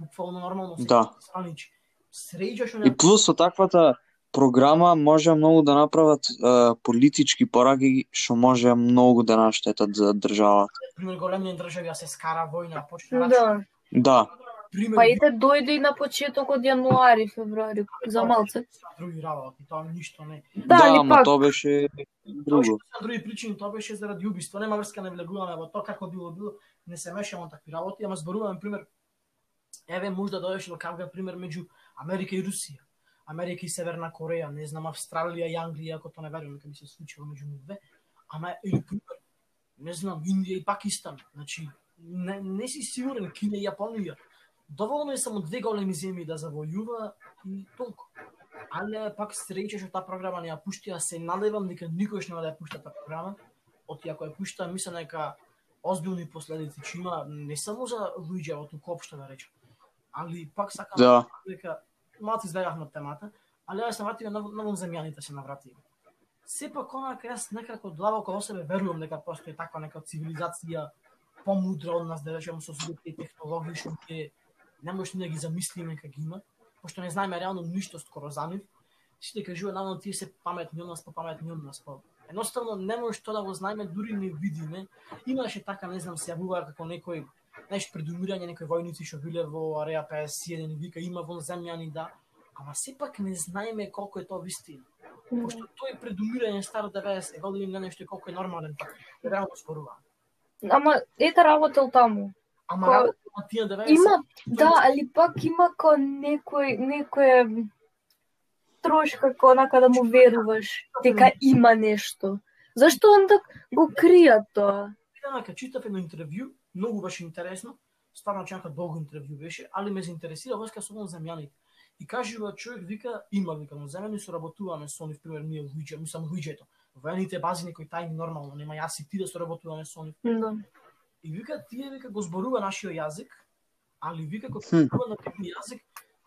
C: Буквално нормално се
A: Да.
C: странич. Среќаш
A: И плюс со таквата програма може многу да направат е, политички пораки што може многу да наштетат за државата.
C: пример големни држави се скара војна, почне
B: Да.
A: Да,
C: пример
B: Па ете дојде и на почеток од јануари, февруари, за малце.
C: други работи, тоа ништо не.
B: Да,
A: да,
B: пак,
A: тоа беше
C: Друго. Тоа други причини, тоа беше заради убиство. Нема врска не влегуваме во тоа како било било, не се мешаме во такви работи, ама зборуваме пример еве можда дојдеше до каква пример меѓу Америка и Русија. Америка и Северна Кореја, не знам Австралија и Англија, ако тоа не верувам дека би се случило меѓу нив две, ама или пример не знам Индија и Пакистан. Значи не, не си сигурен Кина и Јапонија. Доволно е само две големи земји да завојува и толку. Але пак среќа што таа програма не ја пушти, а се надевам дека никош нема да ја пушта таа програма. Оти ако ја пушта, мислам дека озбилни последици ќе има не само за луѓе, во туку општо да речем. Али пак сакам
A: Да.
C: дека малку од темата, али ја се навратиме на, на земјаните се навратиме. Сепак онака јас некако длабоко во себе верувам дека постои таква нека цивилизација помудра од нас, да речеме со сите технологии што ќе не можеш ни да ги замислиме како ги има, пошто не знаеме реално ништо скоро за нив. Сите кажува навно тие се паметни од нас, попаметни од нас, па едноставно не можеш тоа да го знаеме, дури не видиме. Имаше така, не знам, се јавува како некој нешто предумирање некои војници што биле во Ареа 51 и вика има вон земјани да, ама сепак не знаеме колку е тоа вистина. Пошто тој предумирање стар 90 години не нешто колку е нормален, така реално зборува.
B: Ама ете работел таму.
C: Ама
B: Ко-
C: работа на тие 90
B: Има, да, али пак има ко некој, некој трошка како онака да му веруваш дека има нешто. Зашто онда го кријат тоа?
C: Еднака читав едно интервју, многу беше интересно, стварно чака долго интервју беше, али ме заинтересира врска со земјаните. И кажува човек вика има вика но земјани соработуваме со нив пример ние луѓе, мислам луѓето. Воените бази некои тајни нормално, нема јас и ти да соработуваме со нив.
B: Да.
C: И вика тие вика го зборува нашиот јазик, али вика кога зборува на техни јазик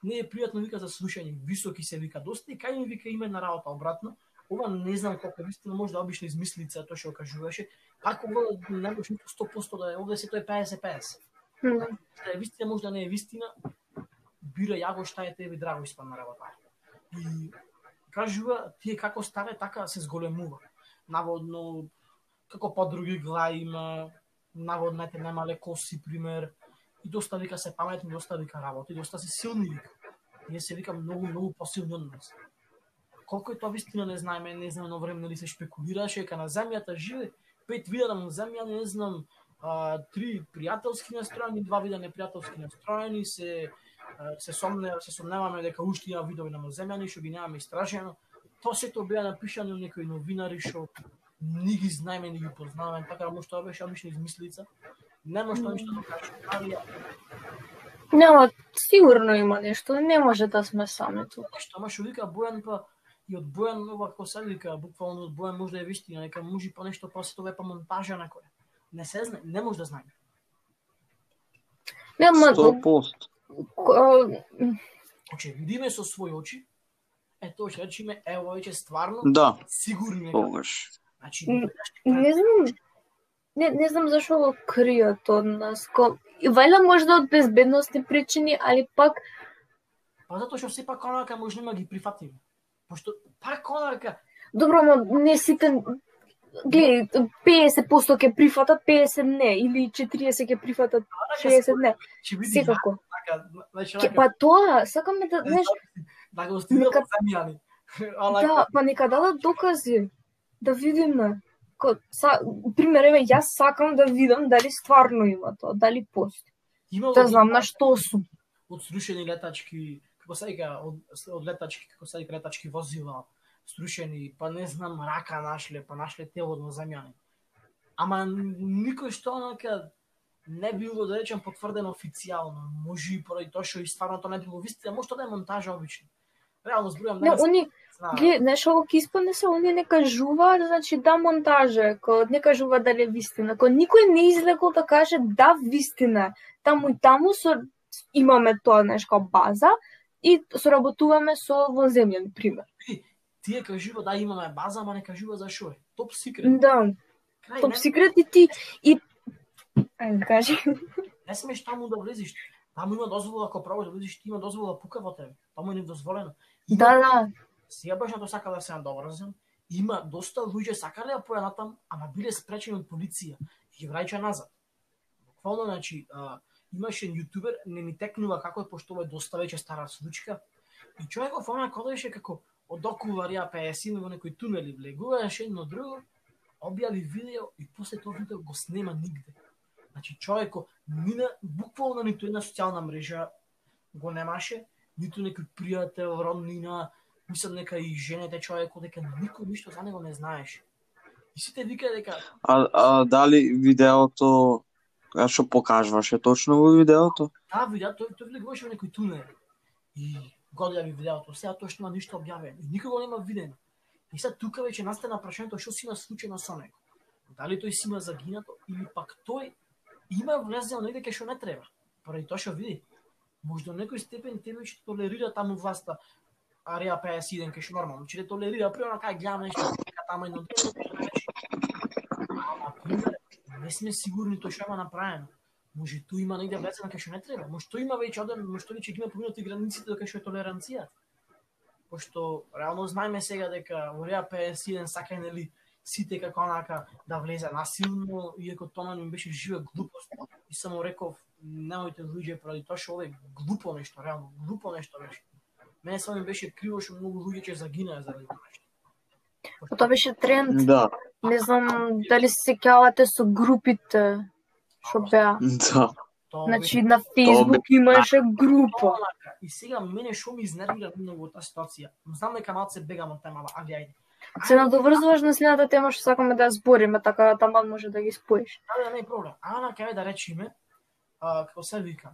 C: не е пријатно вика за слушање, високи се вика доста и кај ми вика име на работа обратно. Ова не знам колку е вистина, може да обична измислица тоа што го кажуваше. Како ова не може ниту 100% да е, овде се тоа е 50-50.
B: Да.
C: Е вистина, може да не е вистина. Бира ја го šta е теби драго испадна работа. И кажува тие како старе така се зголемува. Наводно како подруги гла има, наводнете немале коси пример. И доста вика се паметни, доста вика работи, доста се силни вика. Ние се вика многу многу посилни од нас. Колку е тоа вистина не знаеме, не знам едно време нели се шпекулираше дека на земјата живе пет вида на земја, не знам, а, три пријателски настроени, два вида непријателски настроени, се се сомне се сомневаме дека уште има видови на земјани што ги немаме истражено. Тоа сето беа напишано некои новинари што ни ги знаеме, ни ги познаваме, така да може тоа беше обична измислица. Нема што ништо да кажа. Али
B: Нема, сигурно има нешто, не може да сме сами тука.
C: нешто, ама што вика Бојан па и од Бојан ова како се вика, буквално од Бојан може да е вистина, нека може па нешто па се тоа е па монтажа некоја. Не се знае, не може да знаеме.
B: Нема,
A: 100%.
B: ко-
C: Значи, видиме со своји очи, е тоа што речеме, ево веќе стварно
A: Да,
C: сигурни дека.
A: тогаш.
C: Значи, не
B: знам, не, не знам зашо го кријат од нас. Ко... И вајда можда од безбедностни причини, али пак
C: Па затоа што сепак онака може нема ги прифатиме. Пошто пак онака,
B: Добро, но не сите гледај, 50% ќе прифатат, 50 не, или 40 ќе прифатат,
C: онака
B: 60 не.
C: ќе биде
B: Секако.
C: така, значи
B: Ке, па тоа, сакаме да, знаеш,
C: да го стигнат. Онака,
B: да, па нека дадат докази, да видиме. Ко, са, пример, еве, јас сакам да видам дали стварно има тоа, дали постои.
C: имало
B: Да знам на што сум.
C: од срушени летачки, како се вика, од, од летачки, како се вика, летачки возила, срушени, па не знам, рака нашле, па нашле тело на земјани. Ама никој што онака не било, да речем, потврдено официјално. Може и поради тоа што и стварно тоа не било вистина, може тоа да е монтажа обично. Реално зборувам,
B: Не,
C: не
B: они, гледај, знаеш, ово ќе испадне се, они не кажуваат, значи да монтажа, е, ко не кажуваат дали е вистина. Ко никој не излегол да каже да вистина. Таму и таму со имаме тоа нешка база и соработуваме со вонземјани, пример.
C: Тие кажува да имаме база, ама не кажува за шо е. Топ секрет.
B: Да,
C: Крај,
B: топ
C: не,
B: секрет и ти и Ајде кажи.
C: не смеш таму да влезиш. Таму има дозвола ако пробаш да влезиш, ти има дозвола да пука во тебе. Таму е недозволено. Има
B: Да, да.
C: Сега баш на да тоа сакал да се надобразам. Има доста луѓе сакале да појадат там, ама биле спречени од полиција и ги враќа назад. Буквално, значи, а, имаше јутубер, не ми текнува како е, пошто ова е доста веќе стара случка. И човеков она кодеше како од околу Арија 50 во некој тунели влегуваше едно друго, објави видео и после тоа видео го снема нигде. Значи човеко мина буквално ниту една социјална мрежа го немаше, ниту некој пријател, роднина, мислам нека и женете човеко дека никој ништо за него не знаеше. И сите вика дека
A: А, а дали видеото а што покажуваше точно во видеото?
C: Да, видео, тој, тој влегуваше во некој тунел. И го одјави видеото, сега тоа што нема ништо објавено. И никого нема видено. И сега тука веќе настана прашањето што си има случајно со него. Дали тој си има загинато или пак тој има влезено негде кај што не треба. Поради тоа што види, може до некој степен тебе ќе толерира таму власта Арија 51 кај што нормално, значи, ќе толерира да примерно кај гледам нешто дека тама едно А не сме сигурни тоа што има направено. Може тој има негде влезено кај што не треба. Може тој има веќе оден, може тој веќе ги има поминати границите до кај што е толеранција. Пошто реално знаеме сега дека во Реа 51 сака нели сите како онака да влезе насилно, иако тоа ми беше жива глупост. И само реков, немојте да луѓе поради тоа што ова глупо нешто, реално глупо нешто беше. Мене само ми беше криво што многу луѓе ќе загинаа заради тоа нешто.
B: Тоа беше тренд.
A: Да,
B: Не знам дали се сеќавате со групите што беа.
A: да.
B: Значи на Facebook имаше група.
C: онака. И сега мене што ми изнервира многу во таа ситуација. Знам дека малце бегам од темава, али ајде.
B: Се надоврзуваш на следната тема што сакаме да ја збориме, така таман може да ги споиш.
C: Да, да, не е проблем. А на кај да речеме, а, како се вика.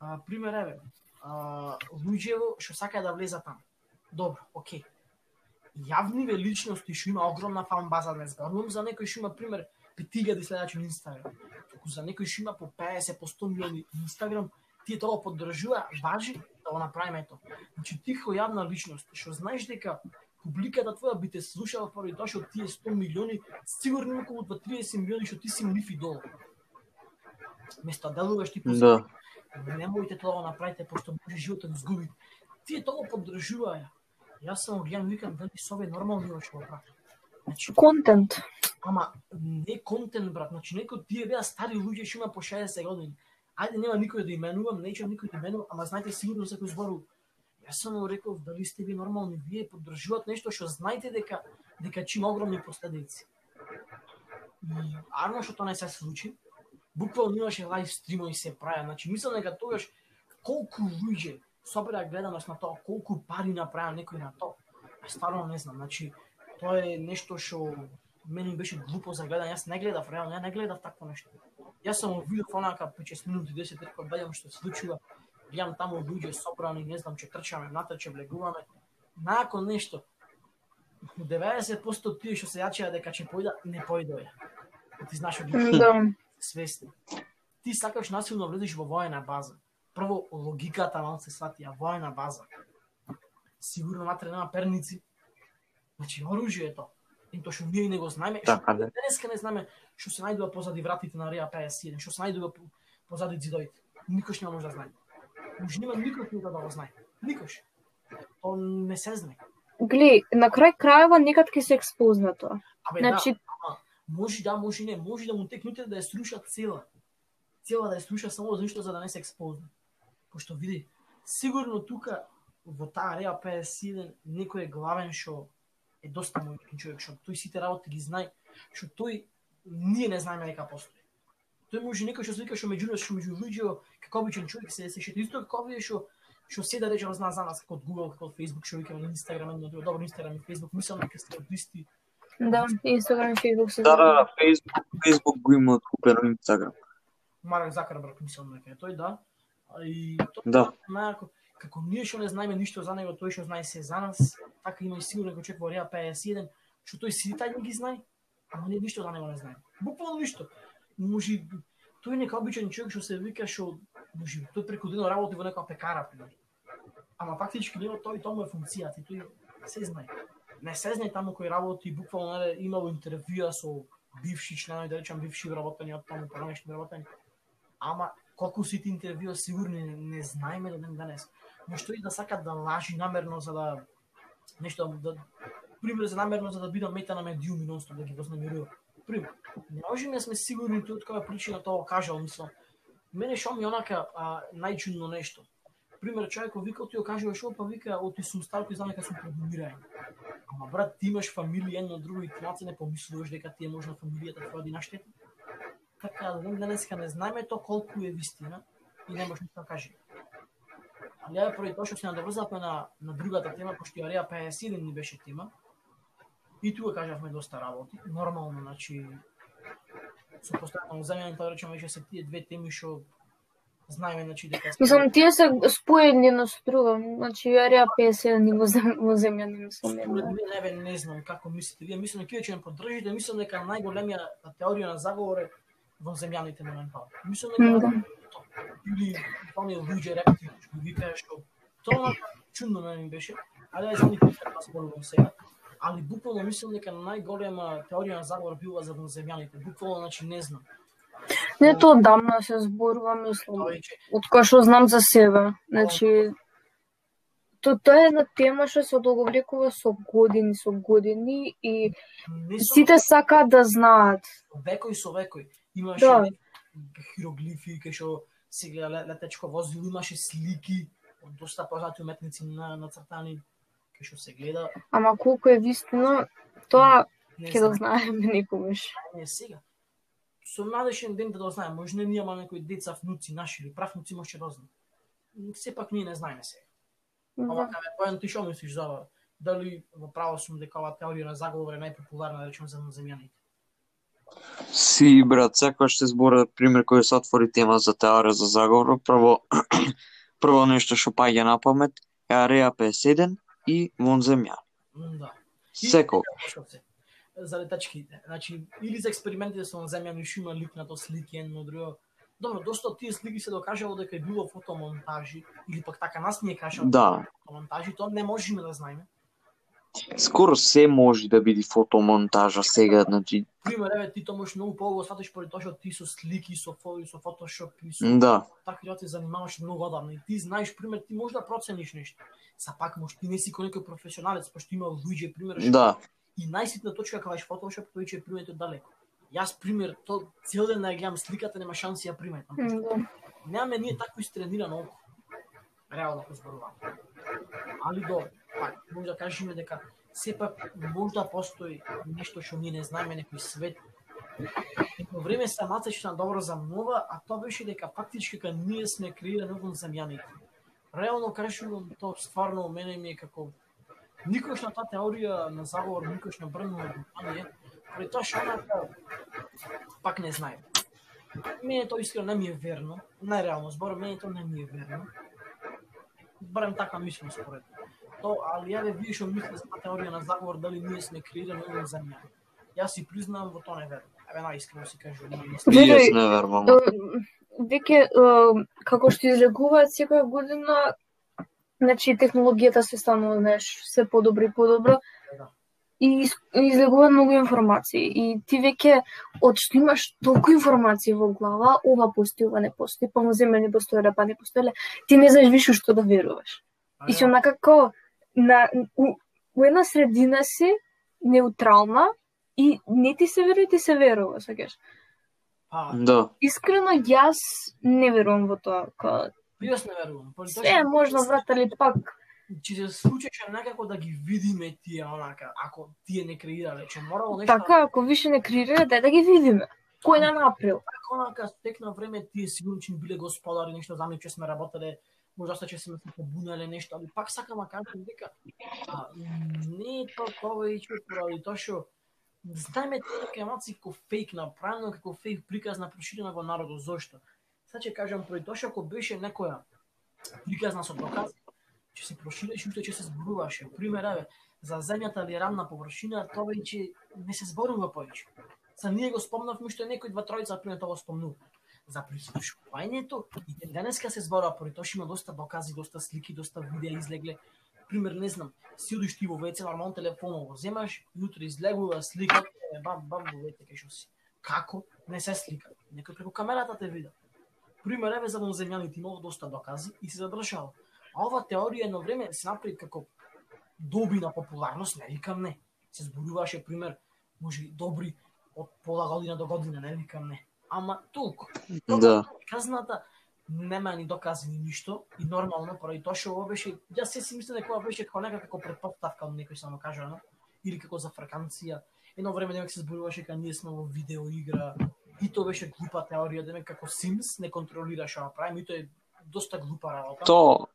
C: А, пример еве, а, луѓе што сакаат да влезат таму. Добро, окей. Јавниве личности што има огромна фан база, не зборувам за некој што има пример 5000 следачи на Инстаграм. Туку за некој што има по 50, по 100 милиони на Инстаграм, тие тоа поддржува, важи да го направиме тоа. Значи ти како јавна личност, што знаеш дека публиката твоја би те слушала поради тоа што тие 100 милиони, сигурно има околу 30 милиони што ти си нив идол. Место да делуваш ти по
A: Да.
C: Немојте тоа да направите, пошто може животот да изгубите. Тие тоа поддржуваја. Јас само гледам и викам дали со овие нормални ова што го прават. Значи,
B: Контент.
C: ама не контент брат, значи некои тие беа стари луѓе што има по 60 години. Ајде нема никој да именувам, неќам никој да именувам, ама знаете сигурно за кој збору. Јас само реков дали сте ви нормални, вие поддржуват нешто што знаете дека дека има огромни последици. И арно што тоа не се случи, буквално имаше лайв стримови се правеа. Значи мислам дека тогаш колку луѓе собира гледаност на тоа, колку пари направа некој на тоа. А стварно не знам, значи тоа е нешто што мене беше глупо за гледање. Јас не гледав реално, ја не гледав такво нешто. Јас само видов онака 5-6 минути, 10 реков, гледам што се случува. Гледам таму луѓе собрани, не знам, че трчаме, натрче, влегуваме. Након нешто, 90% тие што се јачеа дека ќе појда, не појдоја. Ти знаеш од
B: Да
C: свесни. Ти сакаш насилно влезеш во војна база. Прво, логиката малку се сватија, војна база. Сигурно натре нема перници. Значи, оружје е тоа. И тоа што ние и не го знаеме, што
A: Така, да.
C: денеска не знаеме што се најдува позади вратите на Реа 51, што се најдува по- позади зидовите. Никош не може да знае. Може нема никој кој да го знае. Никош. Тоа не се знае.
B: Глеј, на крај крајава некад ќе се експозна тоа.
C: Абе,
B: Значи,
C: да, ама, може да, може не, може да му текнуте да ја сруша цела. Цела да ја сруша само зашто за да не се експозна. Пошто види, сигурно тука во таа Реа 51 некој е главен што е доста мојен човек, што тој сите работи ги знае, што тој ние не знаеме дека постои. Тој може некој што се вика што меѓу нас, што меѓу луѓе како обичен човек се се шета исто како што што се да речеме знае за нас како од Google, како од Facebook, што викаме на Instagram, на друго, добро Instagram и Facebook, мислам дека се од исти
B: Да, Инстаграм и Фейсбук се
A: Да, да, да, Facebook, Facebook го има откупено Instagram.
C: Марк Закарберг мислам дека е тој, да. И тоа
A: Да.
C: најако како ние што не знаеме ништо за него, тој што знае се за нас, така има и сигурно некој човек во Реа 51, што тој си тај ги знае, ама ние ништо за него не знаеме. Буквално ништо. Може тој е нека обичен човек што се вика што може тој преку ден работи во некоја пекара, пример. Ама фактички нема тој тоа му е функцијата и тој се знае. Не се знае таму кој работи, буквално не имало интервјуа со бивши членови, да речам бивши вработени од таму поранешни вработени. Ама колку си ти интервјуа сигурно не, не знаеме до ден денес. Нешто и да сакат да лажи намерно за да нешто да пример за намерно за да бидам мета на медиуми нонстоп да ги вознамирува. Пример. Не можеме да сме сигурни тој од која причина тоа кажал, мислам. Мене шо ми онака а, најчудно нешто. Пример, човекот вика, ти го кажува шо, па вика, оти сум стар, кој знам дека сум програмираен. Ама брат, ти имаш фамилија едно друго и ти не помислуваш па да дека ти е можна фамилијата твоја да наштети. Така, да денеска не знаеме то колку е вистина и не може да каже. Али ја први тоа што се надоврзавме на, на другата тема, пошто ја Реа 51 ни беше тема, и тука кажавме доста работи, нормално, значи, со постојано земјање, тоа да речеме, веќе се тие две теми што знаеме, значи, дека...
B: Мислам, тие се споени едно со друго. Значи, Ареа 51 и во во земја не мислам.
C: Според мене, не, бе, не знам како мислите. Вие мислам дека ќе ме поддржите, мислам дека најголемија теорија на заговор е во земјаните моментално. Мислам дека или оние луѓе репти што ги викаа што тоа чудно мене ми беше. Да за нив да спорувам сега. Али буквално мислам дека најголема теорија на заговор била за земјаните. Буквално значи не знам.
B: Не тоа одамна се зборува, мислам. Која што знам за себе. Значи, то, тоа е една тема што се одолговлекува со години, со години и сите сакаат да знаат.
C: векој со векој. Имаше
B: Да.
C: хироглифи кај што се гледа ле- летечко возило, имаше слики од доста познати уметници на нацртани кај што се гледа.
B: Ама колку е вистина, тоа ќе да знаеме некогаш.
C: не сега. Со надешен ден да дознаем, може не ние имаме некои деца, внуци наши или правнуци може да дознаем. Сепак ние не знаеме. Ама
B: Да.
C: кај ме поен ти што мислиш за ова? Дали во право сум дека ова теорија на заговор е најпопуларна, да речеме, за земјаните?
A: Си, брат, секогаш се збора, пример, кој се отвори тема за теорија за заговор, прво, прво нешто што паѓа на памет е Ареа 51 и Вон земја.
C: Да.
A: Секогаш.
C: За летачките. Значи, или за експериментите со земја што има лик на тоа слики едно друго. Добро, доста тие слики се докажало дека е било фотомонтажи, или пак така нас ни е кажало
A: Да,
C: фотомонтажи, тоа не можеме да знаеме.
A: скоро се може да биде фотомонтажа сега, значи,
C: Пример, еве, ти тоа можеш многу поубаво сватиш поради тоа што ти со слики, со фото, со фотошоп и со
A: да,
C: такви работи се занимаваш многу одавна и ти знаеш пример, ти можеш да процениш нешто. Са пак може ти не си кој некој професионалец, пошто има луѓе пример што
A: да,
C: И најситна точка кога е Photoshop, тој ќе примети од далеко. Јас пример, то цел ден да гледам сликата, нема шанси ја приметам.
B: М, Да.
C: Немаме ние такво истренирано око. Реално да зборувам. Али до, пак, може да кажеме дека сепак можда постои нешто што ние не знаеме, некој свет. Едно време се нацечи на добро замнува, а тоа беше дека фактички кога ние сме креирани во земјаните. Реално кажувам, тоа стварно мене ми е како никош на таа теорија на заговор, никош не брнува внимание, поради тоа што онака пак не знаем. Мене тоа искрено не ми е верно, најреално збор, мене тоа не ми е верно. Барем така мислам според. То, али ја вие што мислите за таа теорија на заговор, дали ние сме креирани овој земја. Јас си признавам во тоа не верувам. Еве најискрено си кажувам, не
B: Веруј,
A: не верувам.
B: Веќе, како што излегуваат секоја година, значи технологијата се станува, знаеш, се подобро и подобро. И из- излегуваат многу информации. И ти веќе, од што имаш толку информации во глава, ова постои, ова не постои, па земја не постоеле, па не постоеле, ти не знаеш више што да веруваш. И си онака како на у, у една средина си неутрална и не ти се верува, ти се верува, сакаш.
C: Па,
A: Да,
B: Искрено јас не верувам во тоа. Ка...
C: јас не верувам. Тоа
B: Се е можно, брат, али пак.
C: Ќе се случеше некако да ги видиме тие онака, ако тие не креирале, че морало нешто
B: Така, ако више не креира, дај да ги видиме. Кој на направил?
C: Како онака стекна време тие сигурно че биле господари, нешто за че сме работеле, можда че сме се побунале нешто, али пак сакам да кажам дека а, не е тоа повеќе поради тоа што знаеме дека емоци како фейк направено, како фейк приказ на проширена во народот. Зошто? Сега ќе кажам поради тоа што ако беше некоја приказна со доказ, ќе се проширеше уште ќе се зборуваше. Пример, еве, за земјата или рамна површина, тоа веќе не се зборува повеќе. Са ние го спомнавме што некој два тројца пример тоа го спомнува. За прислушувањето и ден денеска се зборува поради тоа има доста докази, доста слики, доста видеа излегле. Пример, не знам, си одиш ти во WC, нормално телефонот го земаш, јутре излегува слика, бам бам во WC кај си. Како? Не се слика. Некој преку камерата те вида. Пример, еве за земјаните имало доста докази и се задржало. А ова теорија едно време се направи како доби на популарност, не викам не. Се зборуваше пример, може добри од пола година до година, не викам не. Ама толку.
A: да.
C: Казната нема ни докази ни ништо и нормално поради тоа што ова беше јас се си мислам дека ова беше како некако како претпоставка од некој само кажано или како за фраканција. Едно време демек се зборуваше дека ние сме во видео игра и тоа беше глупа теорија демек како Sims не контролираш ова правим и тоа е доста глупа работа.
A: То,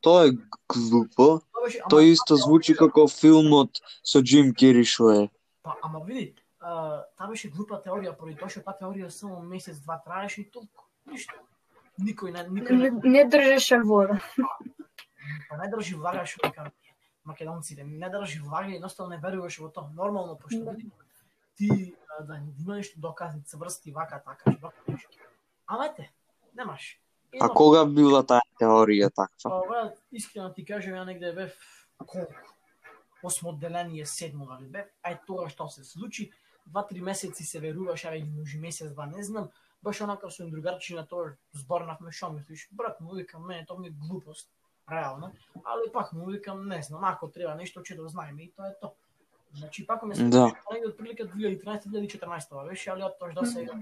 A: тоа е глупо.
C: Тоа беше ама,
A: исто звучи како филмот со Джим Кери што е.
C: па, ама види, таа беше глупа теорија, поради тоа што таа теорија само месец два траеше и толку. Ништо. Никој не никој
B: Не,
C: не,
B: не држеше вода.
C: па не држи влага што македонците, не држи влага и едноставно не веруваше во тоа. Нормално пошто
B: Да.
C: Ти да има нешто доказни цврсти вака така што. Ама ете, немаш.
A: А кога била таа теорија таква?
C: Па, брат, искрено ти кажам, ја негде бев колку? Осмо одделение, седмо, дали бев. Ај тоа што се случи, два-три месеци се веруваш, ај може месец, два, не знам. Баш онака со другарчи на тоа зборнавме шо мислиш. Брат, му викам, мене тоа ми е глупост, реално. Али пак му викам, не знам, ако треба нешто ќе да знаеме и тоа е тоа. Значи, пак ме се
A: Да.
C: негде од прилика 2013-2014 беше, али од тоа до сега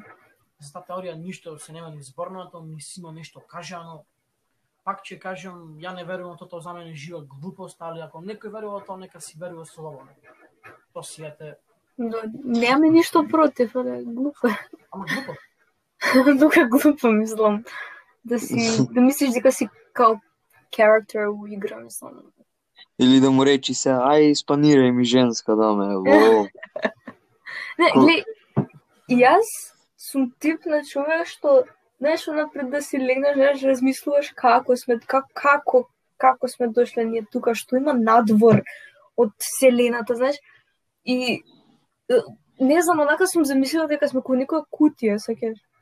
C: за таа теорија ништо се нема ни зборнато, ни си има нешто кажано. Пак ќе кажам, ја не верувам тоа, тоа за мене жива глупост, али ако некој верува во тоа, нека си верува слободно. Тоа си ете,
B: Да, Немаме ништо против, але глупо
C: ама глупо.
B: Тука глупо мислам. Да си да мислиш дека си као character у игра, мислам.
A: Или да му речи се, ај спанирај ми женска да ме, во.
B: Не, глеј, јас сум тип на човек што знаеш напред да си легнеш, знаеш, размислуваш како сме как, како како сме дошле ние тука, што има надвор од вселената, знаеш? И не знам, онака сум замислила дека сме кој некоја кутија,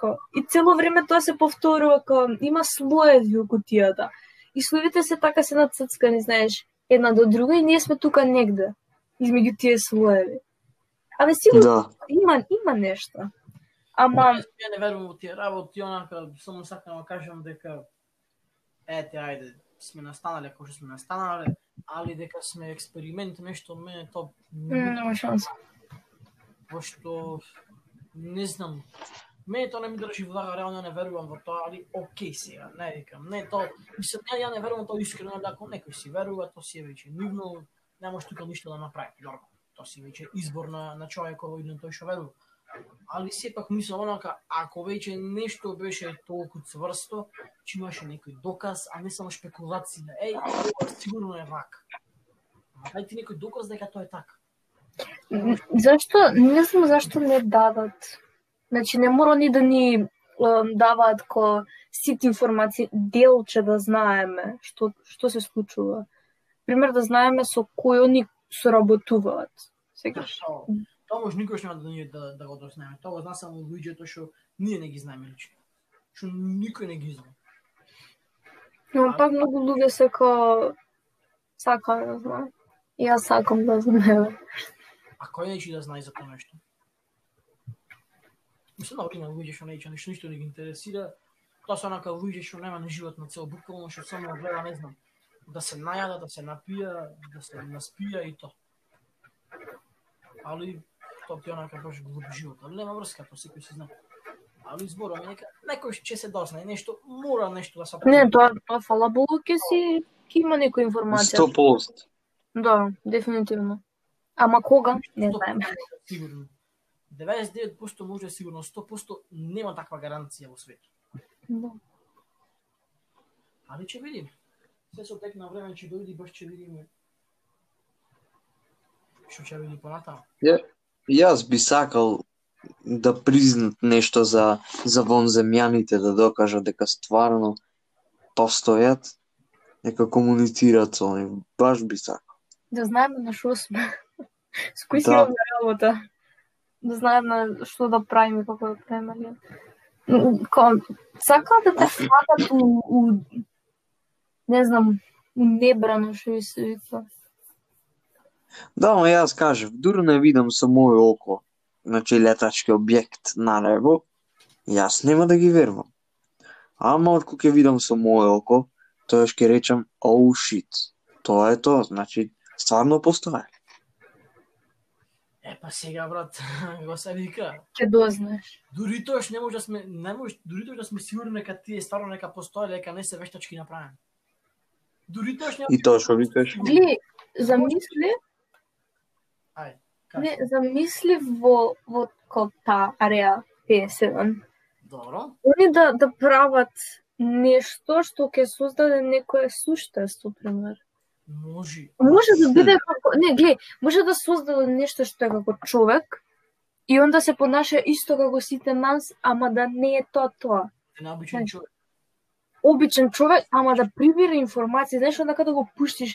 B: као и цело време тоа се повторува као има слоеви во кутијата. И слоевите се така се нацрцкани, знаеш, една до друга и ние сме тука негде измеѓу тие слоеви. Абе сигурно
A: Да.
B: има има нешто. Ама
C: Ја не верувам во тие работи, онака само сакам да кажам дека ете, ајде, сме настанале како што сме настанале, али дека сме експеримент, нешто мене тоа
B: нема шанса.
C: пошто не знам. Мене тоа не ми држи влага, реално не верувам во тоа, али окей сега, не викам. Не тоа, мислам, не, ја не верувам тоа искрено, да ако некој си верува, то си е веќе нивно, не може тука ништо да направи, нормално. Тоа си веќе избор на, на човекот и на тој што верува. Али сепак мислам онака, ако веќе нешто беше толку цврсто, че имаше некој доказ, а не само спекулации еј, ова сигурно е вака. Ама дај ти некој доказ дека тоа е така.
B: Зашто, не знам зашто не дадат. Значи, не мора ни да ни даваат ко сите информации, делче да знаеме што, што се случува. Пример да знаеме со кој они соработуваат. Сега,
C: Тоа, може никош нема да да, да го дознаеме. Тоа го зна само луѓето што ние не ги знаеме лично. Што никој не ги знае.
B: но пак многу луѓе се ко сака да знае. Јас сакам да знаеме.
C: А кој неće да знае за тоа нешто? Мислам да има луѓе што неće нешто ништо не ги интересира. Тоа се онака луѓе што нема ни живот на цел, буквално што само гледа, не знам, да се најада, да се напија, да се наспија и тоа. Али тоа ти онака баш глуп живот, али нема врска, тоа секој си знае. Али зборуваме нека некој ќе се дознае нешто, мора нешто да се
B: Не, тоа, тоа фала Богу ќе си ќе има некоја информација.
A: 100%.
B: Да, дефинитивно. Ама кога? Не знаеме.
C: Сигурно. 99% може сигурно, 100% нема таква гаранција во светот.
B: Да.
C: Али ќе видиме. Се со тек на време ќе дојде и баш ќе видиме. Што ќе види понатаму.
A: Јас би сакал да признат нешто за за вонземјаните да докажат дека стварно постојат, дека комуницираат со нив. Баш би сакал.
B: Да знаеме на што сме. С кој
A: Да.
B: работа. Да знаеме што да правиме, како да правиме. али. Сакаат да те фатат у, у, не знам, у небрано што и се вика.
A: Да, но јас кажав, дури не видам со моје око, значи летачки објект на небо, јас нема да ги верувам. Ама откако ќе видам со моје око, тоа ќе речам, oh шит, тоа е тоа, значи стварно постои.
C: Е, па сега, брат, го се вика.
B: Ќе дознаеш.
C: Дури тоаш не може да сме, не може, дури тоаш да сме сигурни дека тие стварно нека постои, дека не се вештачки направени. Дури тоаш не
A: И тоа што викаш?
B: Гли, замисли,
C: кажи.
B: не, замисли во, во ко та ареа 57.
C: Добро.
B: Они да, да прават нешто што ќе создаде некое суштество, пример.
C: Може.
B: Може да биде како... Не, глеј, може да создаде нешто што е како човек, и онда се понаша исто како сите нас, ама да не е тоа тоа.
C: Е необичен човек.
B: Обичен човек, ама да прибира информации, знаеш, онда кога го пуштиш,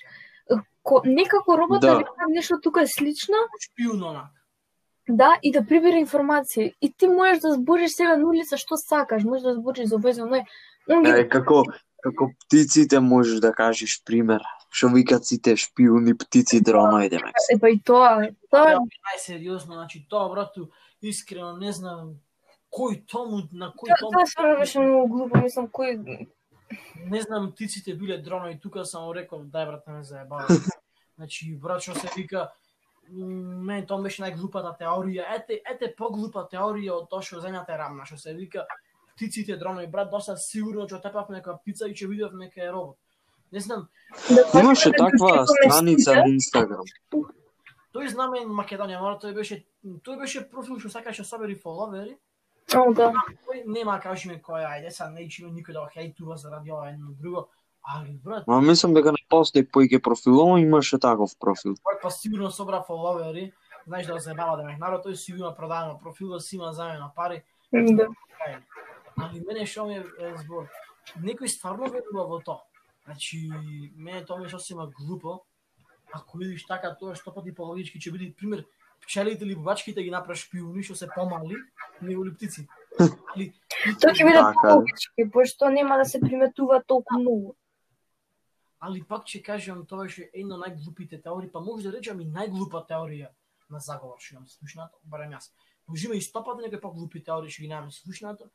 B: ко, некако робота
A: Да.
B: да. нешто тука е слично,
C: Шпион онак.
B: да, и да прибира информации. И ти можеш да збориш сега на улица што сакаш, можеш да збориш за ги
A: Е, како како птиците можеш да кажеш пример. Што викат сите шпиуни птици дроноиде ме.
B: е па и тоа, тоа
C: Тоа е најсериозно, значи тоа брату, искрено не знам кој тому на кој
B: тоа,
C: тому
B: тоа стварно беше многу глупо, мислам кој
C: не знам птиците биле дронови тука само реков дај брат не ме заебава. значи брат што се вика м, мене тоа беше најглупата теорија. Ете, ете поглупа теорија од тоа што земјата е рамна, што се вика птиците дронови. Брат, доста сигурно ќе отепав нека птица и ќе видев нека е робот. Не знам,
B: да
A: Имаше
B: да
A: таква страница на Инстаграм.
C: тој знаме Македонија, мора тој беше тој беше профил што сакаше собери фоловери.
B: О, да.
C: Тој нема кажи ми кој ајде са не ичиме никој да го хейтува заради ова едно друго. Али брат,
A: Ма мислам дека не постои поиќе профил, ама имаше таков профил.
C: Тој па сигурно собра фоловери, знаеш да го заебава да ме народ, тој си има продадено профил, си има замена пари,
B: Да.
C: Али мене што ми е е збор, некој стварно верува во тоа. Значи, мене тоа ми е сосема глупо. Ако видиш така, тоа што пати по логички ќе биде пример пчелите или бубачките ги направиш шпиони што се помали, него ли птици. Али,
B: Тоа ќе биде
A: Така е.
B: пологички, пошто нема да се приметува толку многу.
C: али пак ќе кажам, тоа беше едно од најглупите теории, па може да речам и најглупа теорија на заговор што имам слушнато, барем јас. Може има и стопата некои поглупи теории што ги немам слушнато,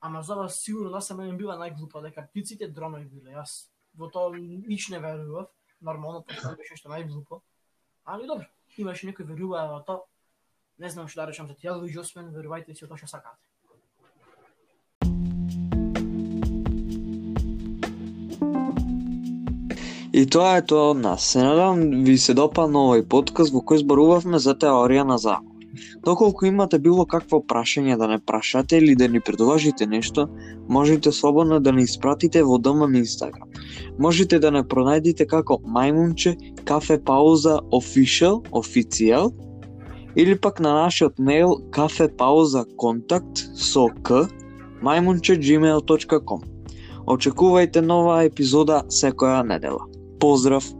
C: ама за сигурно на се мене била најглупа дека птиците дронови биле. Јас во тоа нич не верував, нормално тоа беше што најглупо. Али добро, имаше некој верува во тоа. Не знам што да речам за тие луѓе, освен верувајте си во тоа што сакате.
A: И тоа е тоа од нас. Се надам ви се допадна овој подкаст во кој зборувавме за теорија на заговор. Доколку имате било какво прашање да не прашате или да ни предложите нешто, можете слободно да ни испратите во дома Инстаграм. Можете да не пронајдете како Мајмунче Кафе Пауза Official, официјал, или пак на нашиот мејл кафепауза контакт со к мајмунче.gmail.com. Очекувајте нова епизода секоја недела. Поздрав!